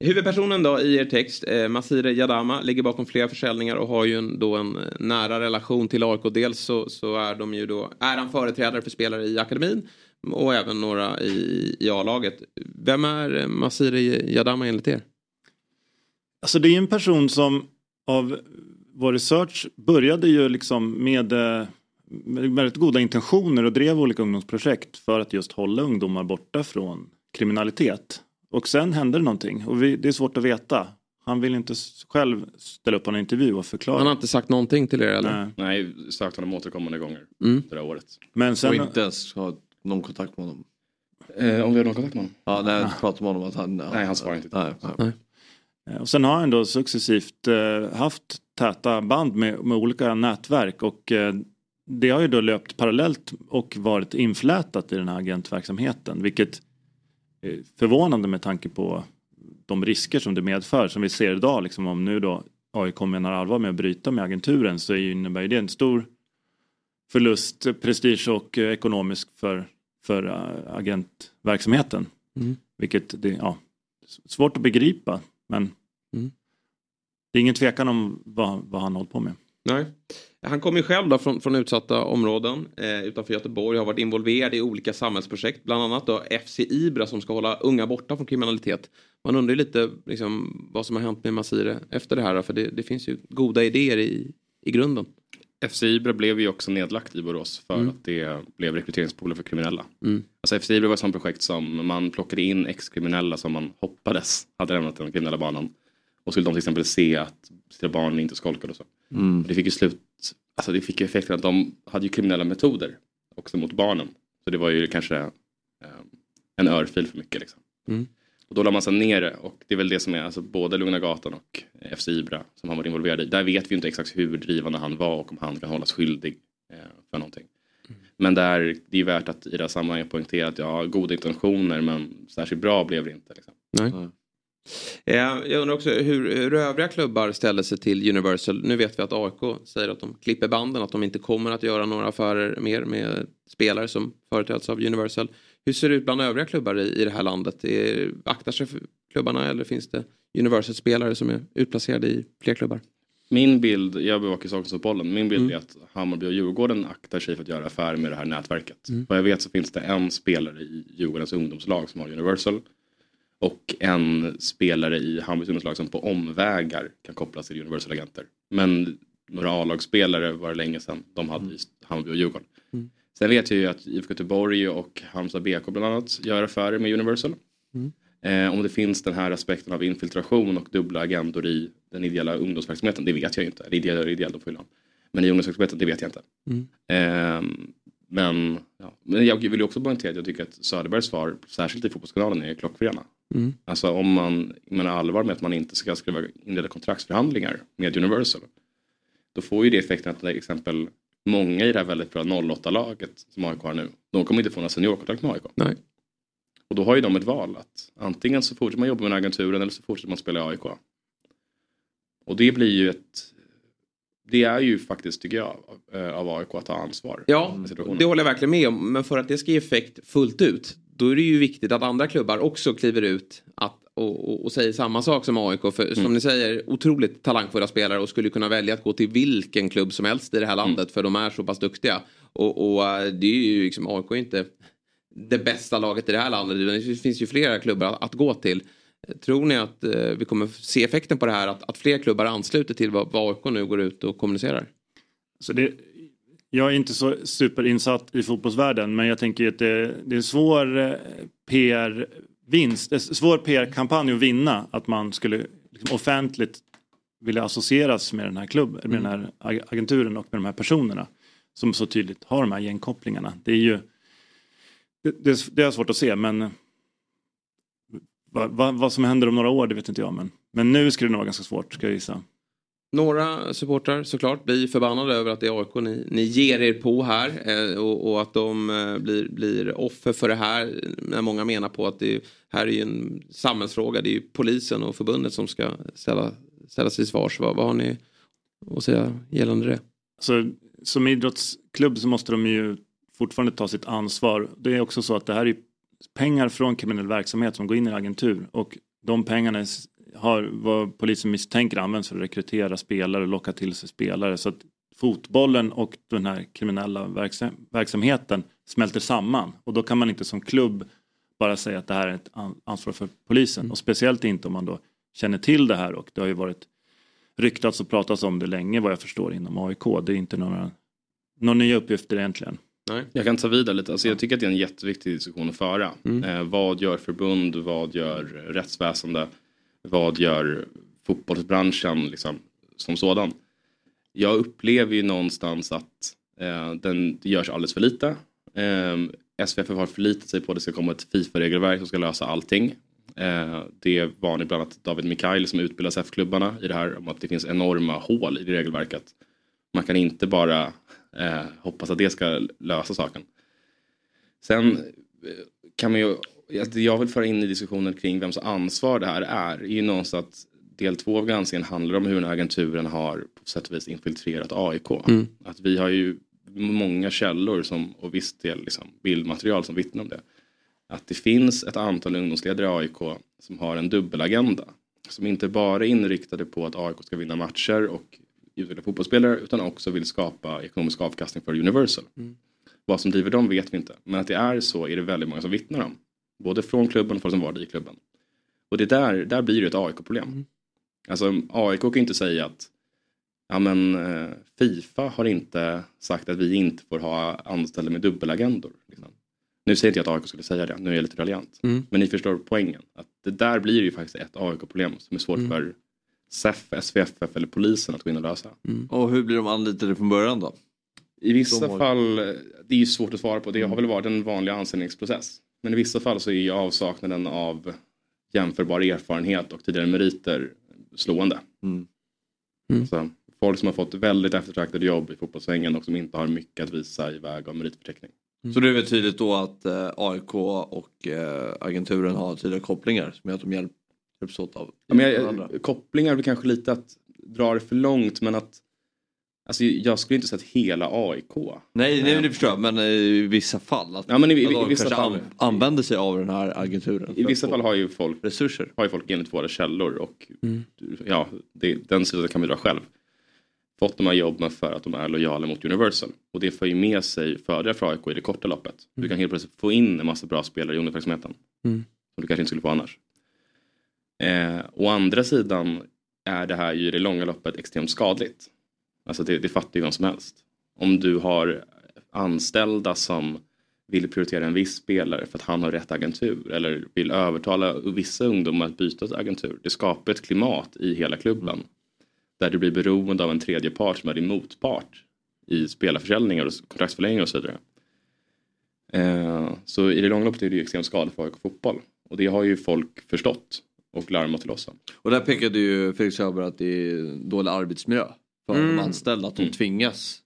[SPEAKER 1] Huvudpersonen då i er text, eh, Masire Jadama, ligger bakom flera försäljningar och har ju en, då en eh, nära relation till AIK. Dels så, så är de ju då, är han företrädare för spelare i akademin och även några i, i A-laget. Vem är eh, Masire Jadama enligt er?
[SPEAKER 11] Alltså det är en person som av vår research började ju liksom med, eh, med väldigt goda intentioner och drev olika ungdomsprojekt för att just hålla ungdomar borta från kriminalitet. Och sen hände det någonting och vi, det är svårt att veta. Han vill inte själv ställa upp på en intervju och förklara.
[SPEAKER 1] Han har inte sagt någonting till er eller?
[SPEAKER 11] Nej.
[SPEAKER 12] Nej, sökt honom återkommande gånger
[SPEAKER 1] Mm.
[SPEAKER 12] det här året.
[SPEAKER 11] Men sen,
[SPEAKER 4] Och inte ens ha någon kontakt med honom.
[SPEAKER 12] Eh, om vi har någon kontakt med honom?
[SPEAKER 4] Ja, nej, jag pratar med honom att han...
[SPEAKER 12] Nej, han svarar inte.
[SPEAKER 4] Nej, nej.
[SPEAKER 11] Eh, Och sen har han då successivt eh, haft täta band med, med olika nätverk och eh, det har ju då löpt parallellt och varit inflätat i den här agentverksamheten vilket är förvånande med tanke på de risker som det medför som vi ser idag liksom om nu då AIK menar allvar med att bryta med agenturen så är ju- innebär det en stor förlust, prestige och ekonomisk för, för eh, agentverksamheten.
[SPEAKER 1] Mm.
[SPEAKER 11] Vilket det, ja, svårt att begripa men
[SPEAKER 1] Mm.
[SPEAKER 11] det är ingen tvekan om vad, vad han håller på med.
[SPEAKER 1] Nej. Han kommer ju själv då från, från utsatta områden eh, utanför Göteborg. Har varit involverad i olika samhällsprojekt. Bland annat då FC Ibra som ska hålla unga borta från kriminalitet. Man undrar ju lite liksom, vad som har hänt med Masire efter det här. För det, det finns ju goda idéer i, i grunden.
[SPEAKER 12] FC Ibra blev ju också nedlagt i Borås för
[SPEAKER 1] Mm.
[SPEAKER 12] att det blev rekryteringspooler för kriminella.
[SPEAKER 1] Mm.
[SPEAKER 12] Alltså FC Ibra var ett sånt projekt som man plockade in ex-kriminella som man hoppades hade lämnat den kriminella banan. Och skulle de till exempel se att sina barn inte skolkade och så.
[SPEAKER 4] Mm.
[SPEAKER 12] Det fick ju slut, alltså det fick ju effekten att de hade ju kriminella metoder också mot barnen. Så det var ju kanske eh, en örfil för mycket liksom.
[SPEAKER 1] Mm.
[SPEAKER 12] Och då la man sig ner det och det är väl det som är alltså både Lugna Gatan och FC Ibra som han var involverad i. Där vet vi inte exakt hur drivande han var och om han kan hållas skyldig eh, för någonting. Men där, det är värt att i det här sammanhanget poängtera att ja, goda intentioner men särskilt bra blev det inte. Liksom.
[SPEAKER 1] Nej. Eh, jag undrar också hur, hur övriga klubbar ställer sig till Universal. Nu vet vi att AIK säger att de klipper banden, att de inte kommer att göra några affärer mer med spelare som företräds av Universal. Hur ser det ut bland övriga klubbar i, i det här landet? Är, aktar sig klubbarna eller finns det Universal-spelare som är utplacerade i fler klubbar?
[SPEAKER 12] Min bild, jag bevakar Stockholmsfotbollen, min bild
[SPEAKER 1] Mm.
[SPEAKER 12] är att Hammarby och Djurgården aktar sig för att göra affärer med det här nätverket.
[SPEAKER 1] Mm.
[SPEAKER 12] Vad jag vet så finns det en spelare i Djurgårdens ungdomslag som har Universal. Och en spelare i Hammarbys ungdomslag som på omvägar kan kopplas till Universal-agenter. Men några A-lagsspelare var det länge sedan de hade i Hammarby och Djurgården.
[SPEAKER 1] Mm.
[SPEAKER 12] Sen vet jag ju att IFK Göteborg och Halmstad BK bland annat gör affärer med Universal.
[SPEAKER 1] Mm.
[SPEAKER 12] Eh, om det finns den här aspekten av infiltration och dubbla agendor i den ideella ungdomsverksamheten, det vet jag ju inte. Eller ideell och ideell, då får. Men i ungdomsverksamheten, det vet jag inte.
[SPEAKER 1] Mm.
[SPEAKER 12] Eh, men, ja. men jag vill ju också poängtera att jag tycker att Söderbergs svar, särskilt i Fotbollskanalen, är klockrena.
[SPEAKER 1] Mm.
[SPEAKER 12] Alltså om man menar allvar med att man inte ska skriva, inleda kontraktsförhandlingar med Universal. Då får ju det effekten att till exempel många i det här väldigt bra 08-laget som AIK har nu, de kommer inte få några seniorkontrakt med AIK.
[SPEAKER 1] Nej.
[SPEAKER 12] Och då har ju de ett val att antingen så fortsätter man jobba med agenturen eller så fortsätter man spela i AIK. Och det blir ju ett det är ju faktiskt, tycker jag, eh, av AIK att ta ansvar.
[SPEAKER 1] Ja, det håller jag verkligen med om. Men för att det ska ge effekt fullt ut, då är det ju viktigt att andra klubbar också kliver ut att, och, och, och säger samma sak som AIK. För som
[SPEAKER 12] Mm.
[SPEAKER 1] ni säger, otroligt talangfulla spelare och skulle kunna välja att gå till vilken klubb som helst i det här landet
[SPEAKER 12] Mm.
[SPEAKER 1] för de är så pass duktiga. Och, och eh, det är ju liksom, AIK är inte det bästa laget i det här landet. Det finns ju flera klubbar att, att gå till. Tror ni att eh, vi kommer se effekten på det här? Att, att fler klubbar ansluter till vad, vad AIK nu går ut och kommunicerar?
[SPEAKER 11] Så det, jag är inte så superinsatt i fotbollsvärlden men jag tänker att det, det är svår eh, PR-vinst, eh, svår PR-kampanj att vinna att man skulle liksom offentligt vilja associeras med den här klubben, med den här agenturen och med de här personerna som så tydligt har de här gängkopplingarna. Det är ju det, det, det är svårt att se men vad, vad, vad som händer om några år det vet inte jag men, men nu skulle det nog vara ganska svårt ska jag gissa.
[SPEAKER 1] Några supportrar såklart blir förbannade över att det är AIK ni, ni ger er på här eh, och, och att de eh, blir, blir offer för det här. När många menar på att det här är ju en samhällsfråga. Det är ju polisen och förbundet som ska ställa, ställas till svars. Vad, vad har ni att säga gällande det?
[SPEAKER 11] Så, som idrottsklubb så måste de ju fortfarande ta sitt ansvar. Det är också så att det här är pengar från kriminell verksamhet som går in i en agentur och de pengarna har vad polisen misstänker används för att rekrytera spelare och locka till sig spelare. Så att fotbollen och den här kriminella verksam- verksamheten smälter samman och då kan man inte som klubb bara säga att det här är ett an- ansvar för polisen och speciellt inte om man då känner till det här och det har ju varit ryktats och pratats om det länge vad jag förstår inom AIK. Det är inte några, några nya uppgifter egentligen.
[SPEAKER 1] Nej.
[SPEAKER 12] Jag kan ta vidare lite. Alltså jag tycker att det är en jätteviktig diskussion att föra.
[SPEAKER 11] Mm.
[SPEAKER 12] Eh, vad gör förbund? Vad gör rättsväsende? Vad gör fotbollsbranschen liksom, som sådan? Jag upplever ju någonstans att eh, den, det görs alldeles för lite. Eh, SVF har förlitat sig på att det ska komma ett Fifa-regelverk som ska lösa allting. Eh, det var nu bland annat David Mikael som utbildar SF-klubbarna i det här om att det finns enorma hål i det regelverket. Man kan inte bara eh, hoppas att det ska lösa saken. Sen eh, kan man ju, att jag vill föra in i diskussionen kring vems ansvar det här är, är ju någonstans att del två av granskningen handlar om hur den här agenturen har på sätt och vis infiltrerat AIK.
[SPEAKER 1] Mm.
[SPEAKER 12] Att vi har ju många källor som, och viss del liksom, bildmaterial som vittnar om det. Att det finns ett antal ungdomsledare i AIK som har en dubbelagenda. Som inte bara är inriktade på att AIK ska vinna matcher och utveckla fotbollsspelare utan också vill skapa ekonomisk avkastning för Universal.
[SPEAKER 1] Mm.
[SPEAKER 12] Vad som driver dem vet vi inte. Men att det är så är det väldigt många som vittnar om. Både från klubben och folk som var i klubben. Och det där, där blir det ett AIK-problem. Alltså AIK kan ju inte säga att ja, men, eh, Fifa har inte sagt att vi inte får ha anställda med dubbelagendor. Liksom. Nu säger inte jag att AIK skulle säga det, nu är jag lite raljant.
[SPEAKER 1] Mm.
[SPEAKER 12] Men ni förstår poängen. Att det där blir ju faktiskt ett AIK-problem som är svårt
[SPEAKER 1] Mm.
[SPEAKER 12] för SEF, SVFF eller polisen att gå in och lösa.
[SPEAKER 4] Och hur blir de anlitade från början då?
[SPEAKER 12] I vissa
[SPEAKER 4] De
[SPEAKER 12] fall, det är ju svårt att svara på, det har väl varit en vanlig anställningsprocess. Men i vissa fall så är ju avsaknaden av jämförbar erfarenhet och tidigare meriter slående.
[SPEAKER 4] Mm.
[SPEAKER 12] Så, folk som har fått väldigt eftertraktade jobb i fotbollssvängen och som inte har mycket att visa i väg av meritförteckning.
[SPEAKER 4] Så det är väl tydligt då att eh, AIK och eh, agenturen har tydliga kopplingar som gör att de hjälp, hjälps åt av
[SPEAKER 12] Ja, men jag, kopplingar är väl kanske lite att dra det för långt men att Alltså jag skulle inte säga att hela AIK.
[SPEAKER 4] Nej, nej det förstår jag, men eh, i vissa fall. Att,
[SPEAKER 12] Ja, men i- i- i vissa fall-
[SPEAKER 4] an, använder sig av den här agenturen.
[SPEAKER 12] I vissa fall har ju folk
[SPEAKER 4] resurser.
[SPEAKER 12] Har ju folk enligt våra källor och
[SPEAKER 1] Mm.
[SPEAKER 12] ja, det, den sidan kan vi dra själv. Fått de här jobben för att de är lojala mot Universal. Och det för ju med sig fördelar för AIK i det korta loppet. Du kan helt plötsligt få in en massa bra spelare i ungdomsverksamheten.
[SPEAKER 1] Mm.
[SPEAKER 12] Som du kanske inte skulle få annars. Eh, å andra sidan är det här ju i det långa loppet extremt skadligt. Alltså det, det fattar ju vem som helst. Om du har anställda som vill prioritera en viss spelare för att han har rätt agentur eller vill övertala vissa ungdomar att byta agentur. Det skapar ett klimat i hela klubben där du blir beroende av en tredje part som är din motpart i spelarförsäljningar och kontraktsförlängningar och så vidare. Eh, så i det långa loppet är det ju extremt skadligt för AIK fotboll och det har ju folk förstått och larmat till oss.
[SPEAKER 4] Och där pekade ju Felix Sjöberg att det är dålig arbetsmiljö för
[SPEAKER 12] Mm.
[SPEAKER 4] de anställda. Att de tvingas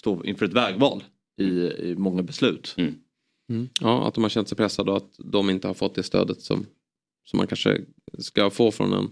[SPEAKER 4] stå inför ett vägval i, i många beslut.
[SPEAKER 1] Mm. Ja, att de har känt sig pressade och att de inte har fått det stödet som, som man kanske ska få från en,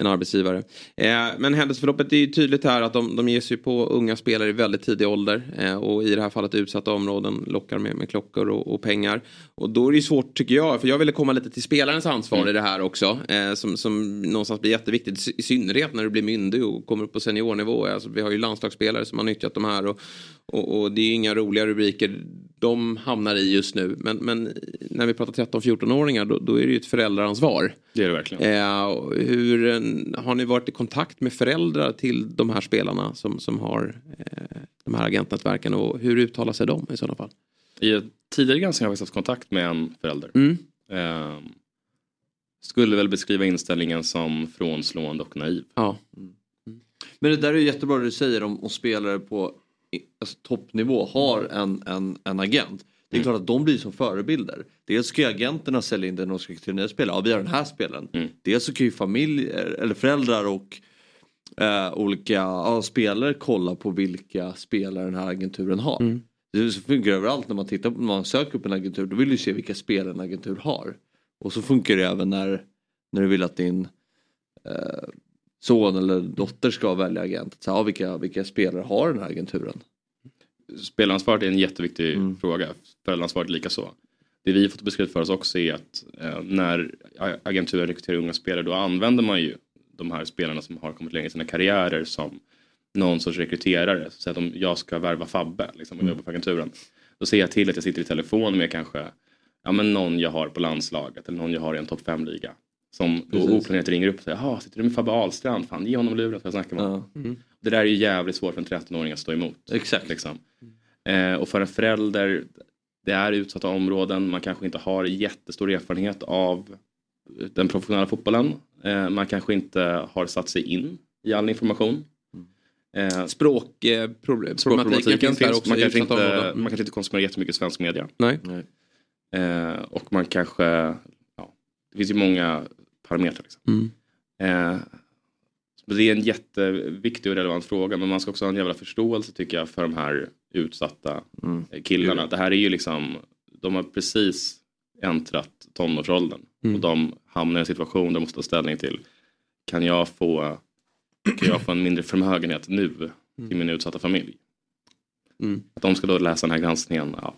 [SPEAKER 1] en arbetsgivare. Eh, men händelseförloppet är ju tydligt här att de, de ger sig på unga spelare i väldigt tidig ålder eh, och i det här fallet utsatta områden lockar med, med klockor och, och pengar. Och då är det ju svårt tycker jag, för jag ville komma lite till spelarens ansvar i det här också eh, som, som någonstans blir jätteviktigt i synnerhet när du blir myndig och kommer upp på seniornivå. Alltså, vi har ju landslagsspelare som har nyttjat de här och, och, och det är ju inga roliga rubriker de hamnar i just nu. Men, men när vi pratar 13-14-åringar då, då är det ju ett föräldraransvar.
[SPEAKER 12] Det är det verkligen.
[SPEAKER 1] Eh, hur, eh, har ni varit i kontakt med föräldrar till de här spelarna som, som har eh, de här agentnätverken och hur uttalar sig de i sådana fall?
[SPEAKER 12] I ett tidigare granskning har vi haft kontakt med en förälder.
[SPEAKER 1] Mm.
[SPEAKER 12] Ehm, skulle väl beskriva inställningen som frånslående och naiv.
[SPEAKER 1] Ja.
[SPEAKER 4] Men det där är ju jättebra det du säger om, om spelare på alltså, toppnivå har en, en, en agent. Det är
[SPEAKER 12] Mm.
[SPEAKER 4] klart att de blir som förebilder. Dels ska ju agenterna sälja in det när de ska rekrytera nya spelare. Ja, vi har den här spelaren.
[SPEAKER 12] Mm.
[SPEAKER 4] Dels så kan ju familjer eller föräldrar och eh, olika ja, spelare kolla på vilka spelare den här agenturen har.
[SPEAKER 1] Mm.
[SPEAKER 4] Det funkar överallt när man tittar på, när man söker upp en agentur. Då vill du se vilka spelare en agentur har. Och så funkar det även när, när du vill att din eh, son eller dotter ska välja agent. Så, ja, vilka, vilka spelare har den här agenturen?
[SPEAKER 12] Spelansvaret är en jätteviktig
[SPEAKER 4] Mm.
[SPEAKER 12] fråga. Föräldraansvaret likaså. Det vi fått beskrivet för oss också är att eh, när agenturer rekryterar unga spelare då använder man ju de här spelarna som har kommit längre i sina karriärer som någon sorts rekryterare. Så att om jag ska värva Fabbe liksom, och
[SPEAKER 4] Mm.
[SPEAKER 12] jobba för agenturen. Då ser jag till att jag sitter i telefon med kanske ja, men någon jag har på landslaget eller någon jag har i en topp 5-liga. Som då oplanerat ringer upp och säger jaha, sitter du med Fabbe Ahlstrand? Fan, ge honom luren så jag snackar med honom.
[SPEAKER 4] Mm.
[SPEAKER 12] Det där är ju jävligt svårt för en 13-åring att stå emot.
[SPEAKER 4] Exakt.
[SPEAKER 12] Liksom. Eh, och för en förälder, det är utsatta områden, man kanske inte har jättestor erfarenhet av den professionella fotbollen. Eh, man kanske inte har satt sig in i all information. Eh,
[SPEAKER 1] Språkproblematiken finns där också
[SPEAKER 12] Man kanske, inte,
[SPEAKER 1] områden.
[SPEAKER 12] man kanske inte konsumerar jättemycket svensk media.
[SPEAKER 1] Nej.
[SPEAKER 12] Eh, och man kanske, ja, det finns ju många parametrar. Liksom.
[SPEAKER 1] Mm.
[SPEAKER 12] Eh, det är en jätteviktig och relevant fråga men man ska också ha en jävla förståelse tycker jag för de här utsatta
[SPEAKER 4] Mm.
[SPEAKER 12] eh, killarna. Det här är ju liksom, de har precis äntrat tonårsåldern
[SPEAKER 1] Mm.
[SPEAKER 12] och de hamnar i en situation där de måste ta ställning till kan jag få, kan jag få en mindre förmögenhet nu till min utsatta familj?
[SPEAKER 1] Mm.
[SPEAKER 12] Att de ska då läsa den här granskningen, ja.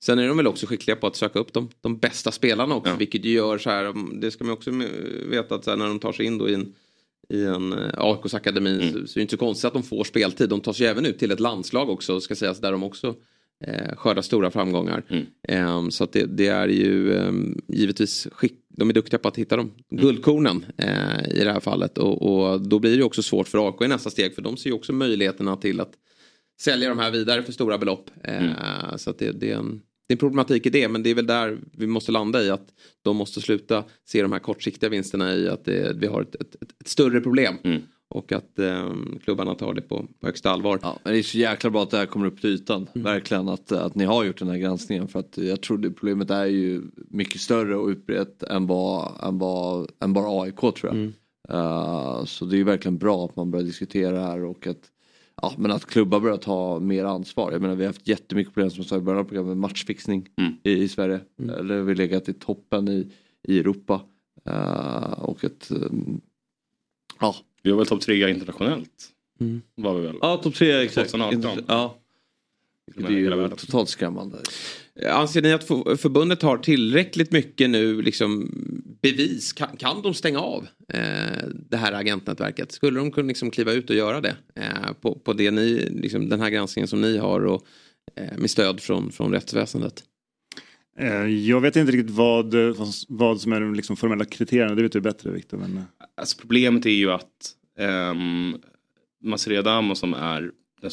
[SPEAKER 1] Sen är de väl också skickliga på att söka upp de, de bästa spelarna också. Vilket ju gör så här, det ska man också veta att så här, när de tar sig in då i en, i en eh, AIKs akademi så, så är det inte så konstigt att de får speltid. De tar sig även ut till ett landslag också ska sägas där de också eh, skördar stora framgångar. Ehm, så att det, det är ju ehm, givetvis skick, de är duktiga på att hitta de guldkornen eh, i det här fallet. Och, och då blir det också svårt för AIK i nästa steg för de ser ju också möjligheterna till att sälja de här vidare för stora belopp. Eh, Så att det, det, är en, det är en problematik i det men det är väl där vi måste landa i att de måste sluta se de här kortsiktiga vinsterna i att det, vi har ett, ett, ett, större problem. Och att eh, klubbarna tar det på, på högsta allvar.
[SPEAKER 4] Ja, men det är så jäkla bra att det här kommer upp till ytan.
[SPEAKER 1] Mm.
[SPEAKER 4] Verkligen att, att ni har gjort den här granskningen. För att jag tror det problemet är ju mycket större och utbrett än, vad, än, vad, än bara AIK tror jag.
[SPEAKER 1] Mm.
[SPEAKER 4] Eh, så det är verkligen bra att man börjar diskutera det här och att, ja, men att klubbar börjar ta mer ansvar. Jag menar vi har haft jättemycket problem som jag sa i början av programmet med matchfixning i, i Sverige. Eller vi har legat i toppen i, i Europa. Eh, och att, um, ja.
[SPEAKER 12] Vi var väl topp tre internationellt.
[SPEAKER 1] Mm.
[SPEAKER 12] Var vi väl?
[SPEAKER 4] Ja, topp tre exakt.
[SPEAKER 12] 2018.
[SPEAKER 4] Ja. Det är ju totalt skrämmande.
[SPEAKER 1] Anser ni att för- förbundet har tillräckligt mycket nu liksom bevis? Kan, kan de stänga av eh, det här agentnätverket? Skulle de kunna liksom kliva ut och göra det eh, på, på det ni, liksom, den här granskningen som ni har och eh, med stöd från, från rättsväsendet?
[SPEAKER 11] Eh, Jag vet inte riktigt vad, vad- som är de liksom formella kriterierna, det vet du bättre Viktor. Men...
[SPEAKER 12] Alltså problemet är ju att um, Masri Adamo som är det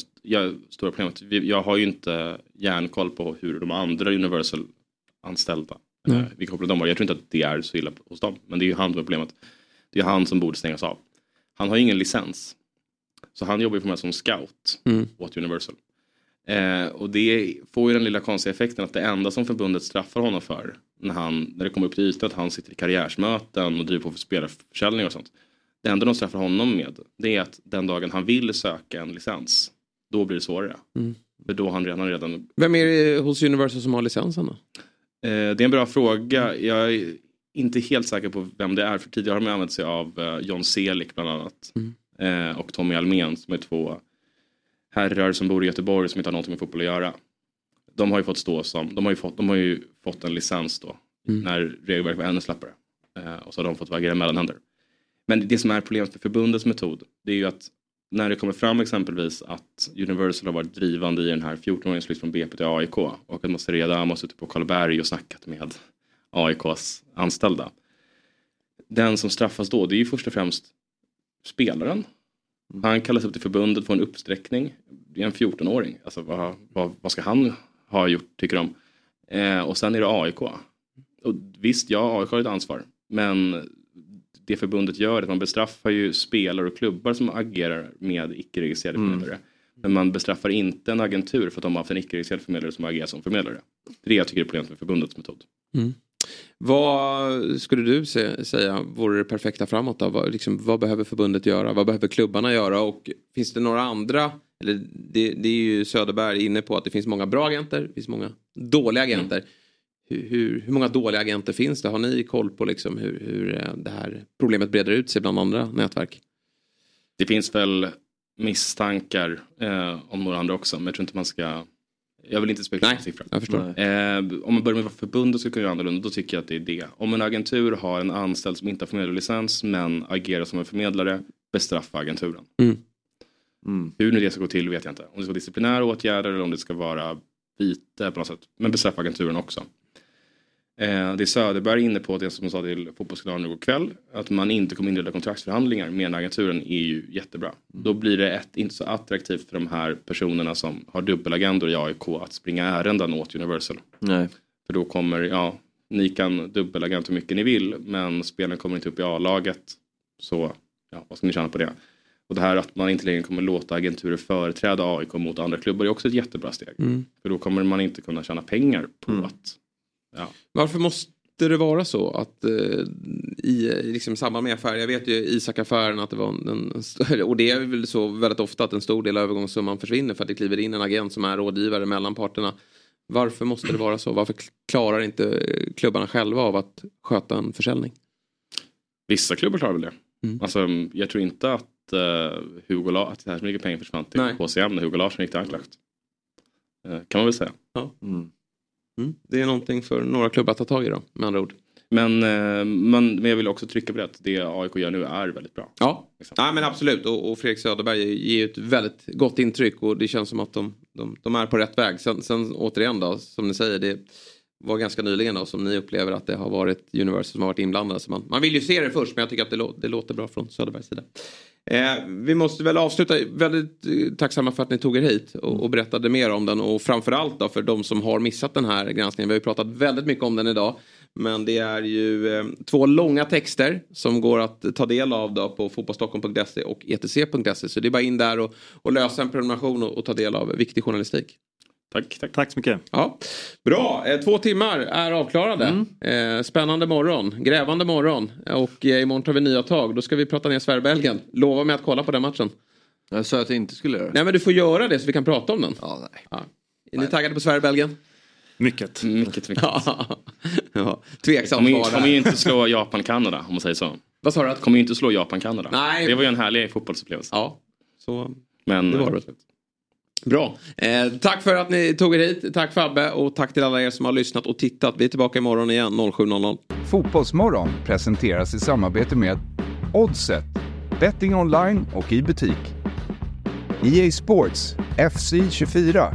[SPEAKER 12] stora problemet. Jag har ju inte järnkoll på hur de andra Universal anställda,
[SPEAKER 1] Nej.
[SPEAKER 12] eh, vilka kopplar de har. Jag tror inte att det är så illa hos dem. Men det är ju han som är problemet. Det är han som borde stängas av. Han har ju ingen licens. Så han jobbar ju formellt som scout
[SPEAKER 1] Mm.
[SPEAKER 12] åt Universal. Eh, och det får ju den lilla konstiga effekten att det enda som förbundet straffar honom för när, han, när det kommer upp till ytan att han sitter i karriärsmöten och driver på för spelarförsäljning och sånt. Det enda de straffar honom med det är att den dagen han vill söka en licens då blir det svårare.
[SPEAKER 1] Mm.
[SPEAKER 12] För då har han redan, redan
[SPEAKER 1] Vem är det hos Universal som har licensen då?
[SPEAKER 12] Eh, det är en bra fråga. Jag är inte helt säker på vem det är. För tidigare har de använt sig av eh, John Selig bland annat. Eh, och Tommy Almen som är två herrar som bor i Göteborg som inte har någonting med fotboll att göra. De har ju fått stå som, de har ju fått, de har ju fått en licens då. När regelverket var ännu slappare. Eh, och så har de fått agera mellanhänder. Men det som är problemet med förbundets metod det är ju att när det kommer fram exempelvis att Universal har varit drivande i den här 14-åringens flytt från BP till AIK och att Mats Reda har suttit på Karlberg och snackat med AIKs anställda. Den som straffas då det är ju först och främst spelaren. Han kallas upp till förbundet, får en uppsträckning. Det är en 14-åring. Alltså, vad, vad, vad ska han ha gjort tycker de? Eh, och sen är det AIK. Och visst, ja, AIK har ett ansvar. Men det förbundet gör är att man bestraffar ju spelare och klubbar som agerar med icke-registrerade
[SPEAKER 4] Mm.
[SPEAKER 12] förmedlare. Men man bestraffar inte en agentur för att de har haft en icke-registrerad förmedlare som agerar som förmedlare. Det är det jag tycker är problemet med förbundets metod.
[SPEAKER 1] Mm. Vad skulle du se, säga vore det perfekta framåt då? Vad, liksom, vad behöver förbundet göra? Vad behöver klubbarna göra? Och finns det några andra? Eller det, det är ju Söderberg inne på att det finns många bra agenter. Det finns många dåliga agenter. Hur, hur, hur många dåliga agenter finns det? Har ni koll på liksom hur, hur eh, det här problemet breder ut sig bland andra nätverk?
[SPEAKER 12] Det finns väl misstankar eh, om några andra också men jag tror inte man ska jag vill inte spekulera på siffror.
[SPEAKER 1] jag förstår.
[SPEAKER 12] Eh, om man börjar med vad förbundet skulle kunna göra annorlunda då tycker jag att det är det. Om en agentur har en anställd som inte har förmedlarlicens men agerar som en förmedlare bestraffa agenturen.
[SPEAKER 1] Mm.
[SPEAKER 12] Hur nu det ska gå till vet jag inte. Om det ska vara disciplinära åtgärder eller om det ska vara vite på något sätt. Men bestraffa agenturen också. Eh, det Söderberg är inne på, det som sa till Fotbollskanalen igår kväll, att man inte kommer inleda kontraktsförhandlingar med agenturen är ju jättebra. Då blir det ett, inte så attraktivt för de här personerna som har dubbelagendor i AIK att springa ärenden åt Universal.
[SPEAKER 4] Nej.
[SPEAKER 12] För då kommer, ja, ni kan dubbelagent hur mycket ni vill men spelen kommer inte upp i A-laget. Så, ja, vad ska ni tjäna på det? Och det här att man inte längre kommer låta agenturer företräda AIK mot andra klubbar är också ett jättebra steg.
[SPEAKER 1] Mm.
[SPEAKER 12] För då kommer man inte kunna tjäna pengar på att Ja.
[SPEAKER 1] Varför måste det vara så att eh, i liksom, samband med affärer, jag vet ju Isak-affären att det var en, en, *laughs* och det är väl så väldigt ofta att en stor del av övergångssumman försvinner för att det kliver in en agent som är rådgivare mellan parterna. Varför måste det vara så? Varför klarar inte klubbarna själva av att sköta en försäljning?
[SPEAKER 12] Vissa klubbar klarar väl det.
[SPEAKER 1] Mm.
[SPEAKER 12] Alltså, jag tror inte att uh, Hugo La- att det här så mycket pengar försvann till
[SPEAKER 1] Nej.
[SPEAKER 12] HCM när Hugo Larsson gick till Anderlecht. Eh, kan man väl säga.
[SPEAKER 1] Ja. Det är någonting för några klubbar att ta tag i då, med andra ord.
[SPEAKER 12] Men, eh, man, men jag vill också trycka på det att det AIK gör nu är väldigt bra.
[SPEAKER 1] Ja, ja men absolut. Och, och Fredrik Söderberg ger ju ett väldigt gott intryck och det känns som att de, de, de är på rätt väg. Sen, sen återigen då, som ni säger, det var ganska nyligen då som ni upplever att det har varit Universal som har varit inblandade. Så man, man vill ju se det först men jag tycker att det, lå, det låter bra från Söderbergs sida. Eh, vi måste väl avsluta, väldigt eh, tacksamma för att ni tog er hit och, och berättade mer om den och framförallt då för de som har missat den här granskningen. Vi har ju pratat väldigt mycket om den idag. Men det är ju eh, två långa texter som går att ta del av då på fotbollstockholm.se och etc.se. Så det är bara in där och, och lösa en prenumeration och, och ta del av viktig journalistik.
[SPEAKER 12] Tack, tack.
[SPEAKER 11] Tack så mycket.
[SPEAKER 1] Ja. Bra, eh, två timmar är avklarade. Eh, spännande morgon, grävande morgon. Och eh, imorgon tar vi nya tag. Då ska vi prata ner Sverige-Belgien. Lova mig att kolla på den matchen.
[SPEAKER 4] Jag sa att jag inte skulle göra det.
[SPEAKER 1] Nej men du får göra det så vi kan prata om den.
[SPEAKER 4] Ja, nej.
[SPEAKER 1] Ja. Är ni taggade på Sverige-Belgien?
[SPEAKER 11] Mycket.
[SPEAKER 12] Mycket, mycket. *laughs*
[SPEAKER 1] ja. Tveksamt
[SPEAKER 12] kommer, ju-
[SPEAKER 1] svar
[SPEAKER 12] kommer ju inte slå Japan-Kanada om man säger så.
[SPEAKER 1] Vad sa du?
[SPEAKER 12] Kommer ju inte slå Japan-Kanada.
[SPEAKER 1] Nej.
[SPEAKER 12] Det var ju en härlig fotbollsupplevelse.
[SPEAKER 1] Ja, så
[SPEAKER 12] Men,
[SPEAKER 1] det var det. Bra. Eh, tack för att ni tog er hit. Tack Fabbe och tack till alla er som har lyssnat och tittat. Vi är tillbaka imorgon igen 07.00.
[SPEAKER 3] Fotbollsmorgon presenteras i samarbete med Oddset, betting online och i butik. EA Sports, FC 24